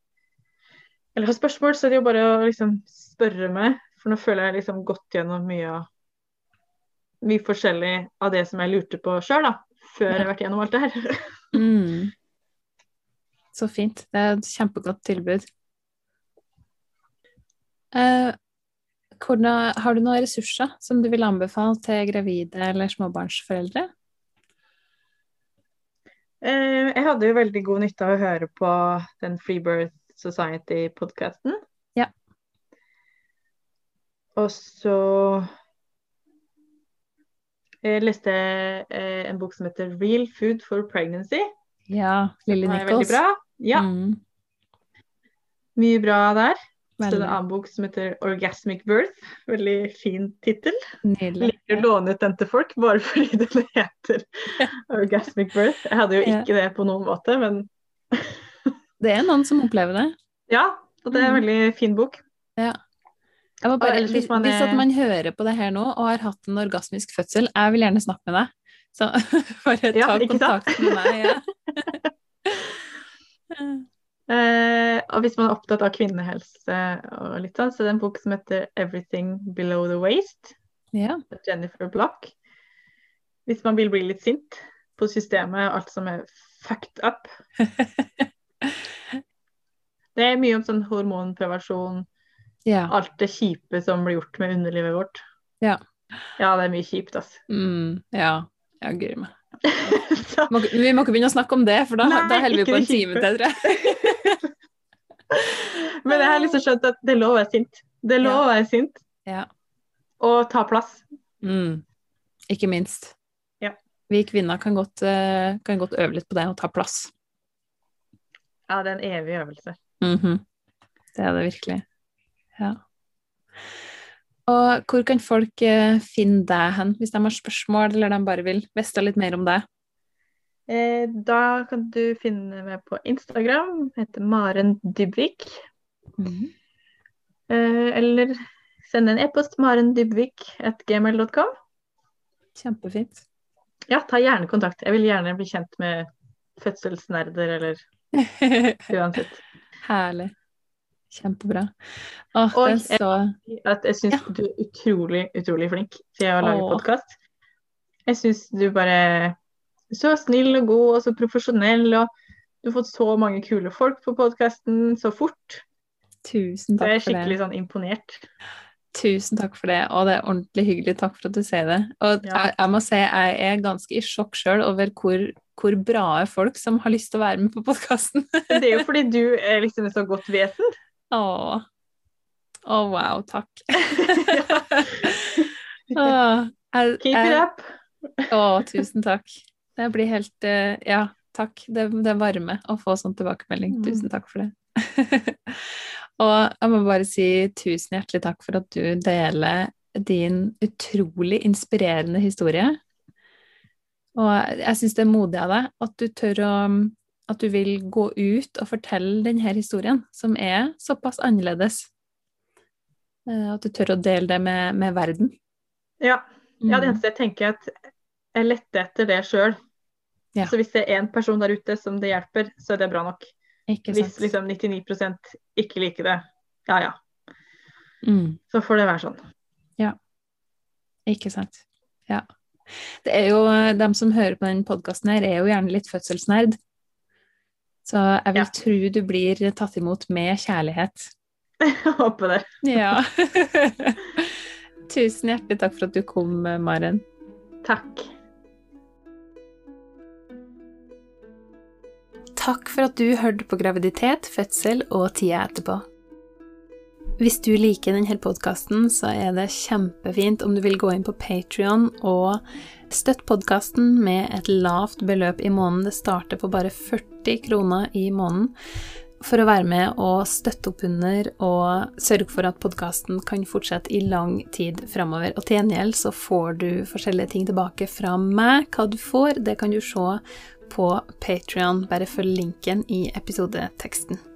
eller har spørsmål, så er det jo bare å liksom spørre meg. For nå føler jeg liksom gått gjennom mye av mye forskjellig av det som jeg lurte på sjøl, da. Før jeg har vært gjennom alt det her. Mm. Så fint. Det er et kjempegodt tilbud. Eh, hvordan, har du noen ressurser som du vil anbefale til gravide eller småbarnsforeldre? Eh, jeg hadde jo veldig god nytte av å høre på den Freebirth Society-podkasten. Ja. Og så jeg leste eh, en bok som heter Real Food for Pregnancy. Ja, er Nichols. bra. Ja, Mm, mye bra der. Så det er en annen bok som heter Orgasmic Birth. Veldig fin tittel. Liker å låne ut den til folk bare fordi den heter Orgasmic Birth. Jeg hadde jo Ja. ikke det på noen måte, men Det er noen som opplever det. ja. Og det er en Mhm. veldig fin bok. Må bare, hvis hvis, man hvis er- at man hører på det her nå og har hatt en orgasmisk fødsel, jeg vil gjerne snakke med deg. Så bare ta ja, kontakt med meg. Ja. uh, og hvis man er opptatt av kvinnehelse og litt sånn, så er det en bok som heter 'Everything Below the Waist'. ja. av Jennifer Block. Hvis man vil bli litt sint på systemet, alt som er fucked up. Det er mye om sånn hormonprevensjon, ja. alt det kjipe som blir gjort med underlivet vårt. Ja. Ja, det er mye kjipt, altså. Mm, ja. Jeg gruer meg. Vi må ikke begynne å snakke om det, for da, Nei, da holder vi på en time til, tror jeg. men jeg har liksom skjønt at det er lov å være sint. Det er lov å være sint Ja. og ta plass. Mm. Ikke minst. Ja. Vi kvinner kan godt, eh, kan godt øve litt på det å ta plass. Ja, det er en evig øvelse. Mhm. Det er det virkelig. Ja. Og hvor kan folk eh, finne deg hen, hvis de har spørsmål, eller de bare vil vite litt mer om deg? Eh, da kan du finne meg på Instagram, heter Maren Dybvik. Eh, eller send en e-post marendybvik.gmail.com. Kjempefint. Ja, ta gjerne kontakt. Jeg vil gjerne bli kjent med fødselsnerder eller uansett. Herlig. Kjempebra. Åh, Og så At jeg syns du er utrolig, utrolig flink til å lage podkast. Jeg syns du bare så snill og god og så profesjonell, og du har fått så mange kule folk på podkasten så fort. Tusen jeg takk for det. Jeg er skikkelig sånn imponert. Tusen takk for det, og det er ordentlig hyggelig. Takk for at du sier det. Og Ja. jeg, jeg må si jeg er ganske i sjokk sjøl over hvor, hvor bra folk som har lyst til å være med på podkasten. Det er jo fordi du er liksom et så godt vesen. Åh. Å, wow, takk. Åh, jeg, Keep it up. å, tusen takk. Det blir helt uh, Ja, takk. Det, det varme å få sånn tilbakemelding. Mm. Tusen takk for det. og jeg må bare si tusen hjertelig takk for at du deler din utrolig inspirerende historie. Og jeg syns det er modig av deg at du tør å At du vil gå ut og fortelle denne historien, som er såpass annerledes. Eh, At du tør å dele det med, med verden. Ja. ja, det Mm. eneste jeg tenker er at jeg lette etter det sjøl. Ja. Så hvis det er én person der ute som det hjelper, så er det bra nok. Ikke Hvis liksom 99 ikke liker det, ja ja, Mm. så får det være sånn. Ja. Ikke sant. Ja. Det er jo, dem som hører på denne podkasten her, er jo gjerne litt fødselsnerd. Så jeg vil Ja. tro du blir tatt imot med kjærlighet. Jeg håper det. Ja. Tusen hjertelig takk for at du kom, Maren. Takk. Takk for at du hørte på graviditet, fødsel og tida etterpå. Hvis du liker denne podkasten, så er det kjempefint om du vil gå inn på Patrion og støtte podkasten med et lavt beløp i måneden. Det starter på bare 40 kroner i måneden for å være med og støtte opp under og sørge for at podkasten kan fortsette i lang tid framover. Og til gjengjeld så får du forskjellige ting tilbake fra meg. Hva du får, det kan du se på Patrion. Bare følg linken i episodeteksten.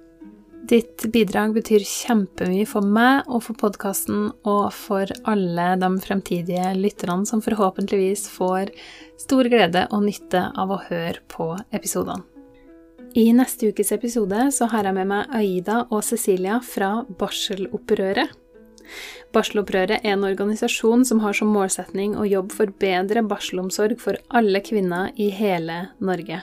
Ditt bidrag betyr kjempemye for meg og for podkasten, og for alle de fremtidige lytterne som forhåpentligvis får stor glede og nytte av å høre på episodene. I neste ukes episode så har jeg med meg Aida og Cecilia fra Barselopprøret. Barselopprøret er en organisasjon som har som målsetning å jobbe for bedre barselomsorg for alle kvinner i hele Norge.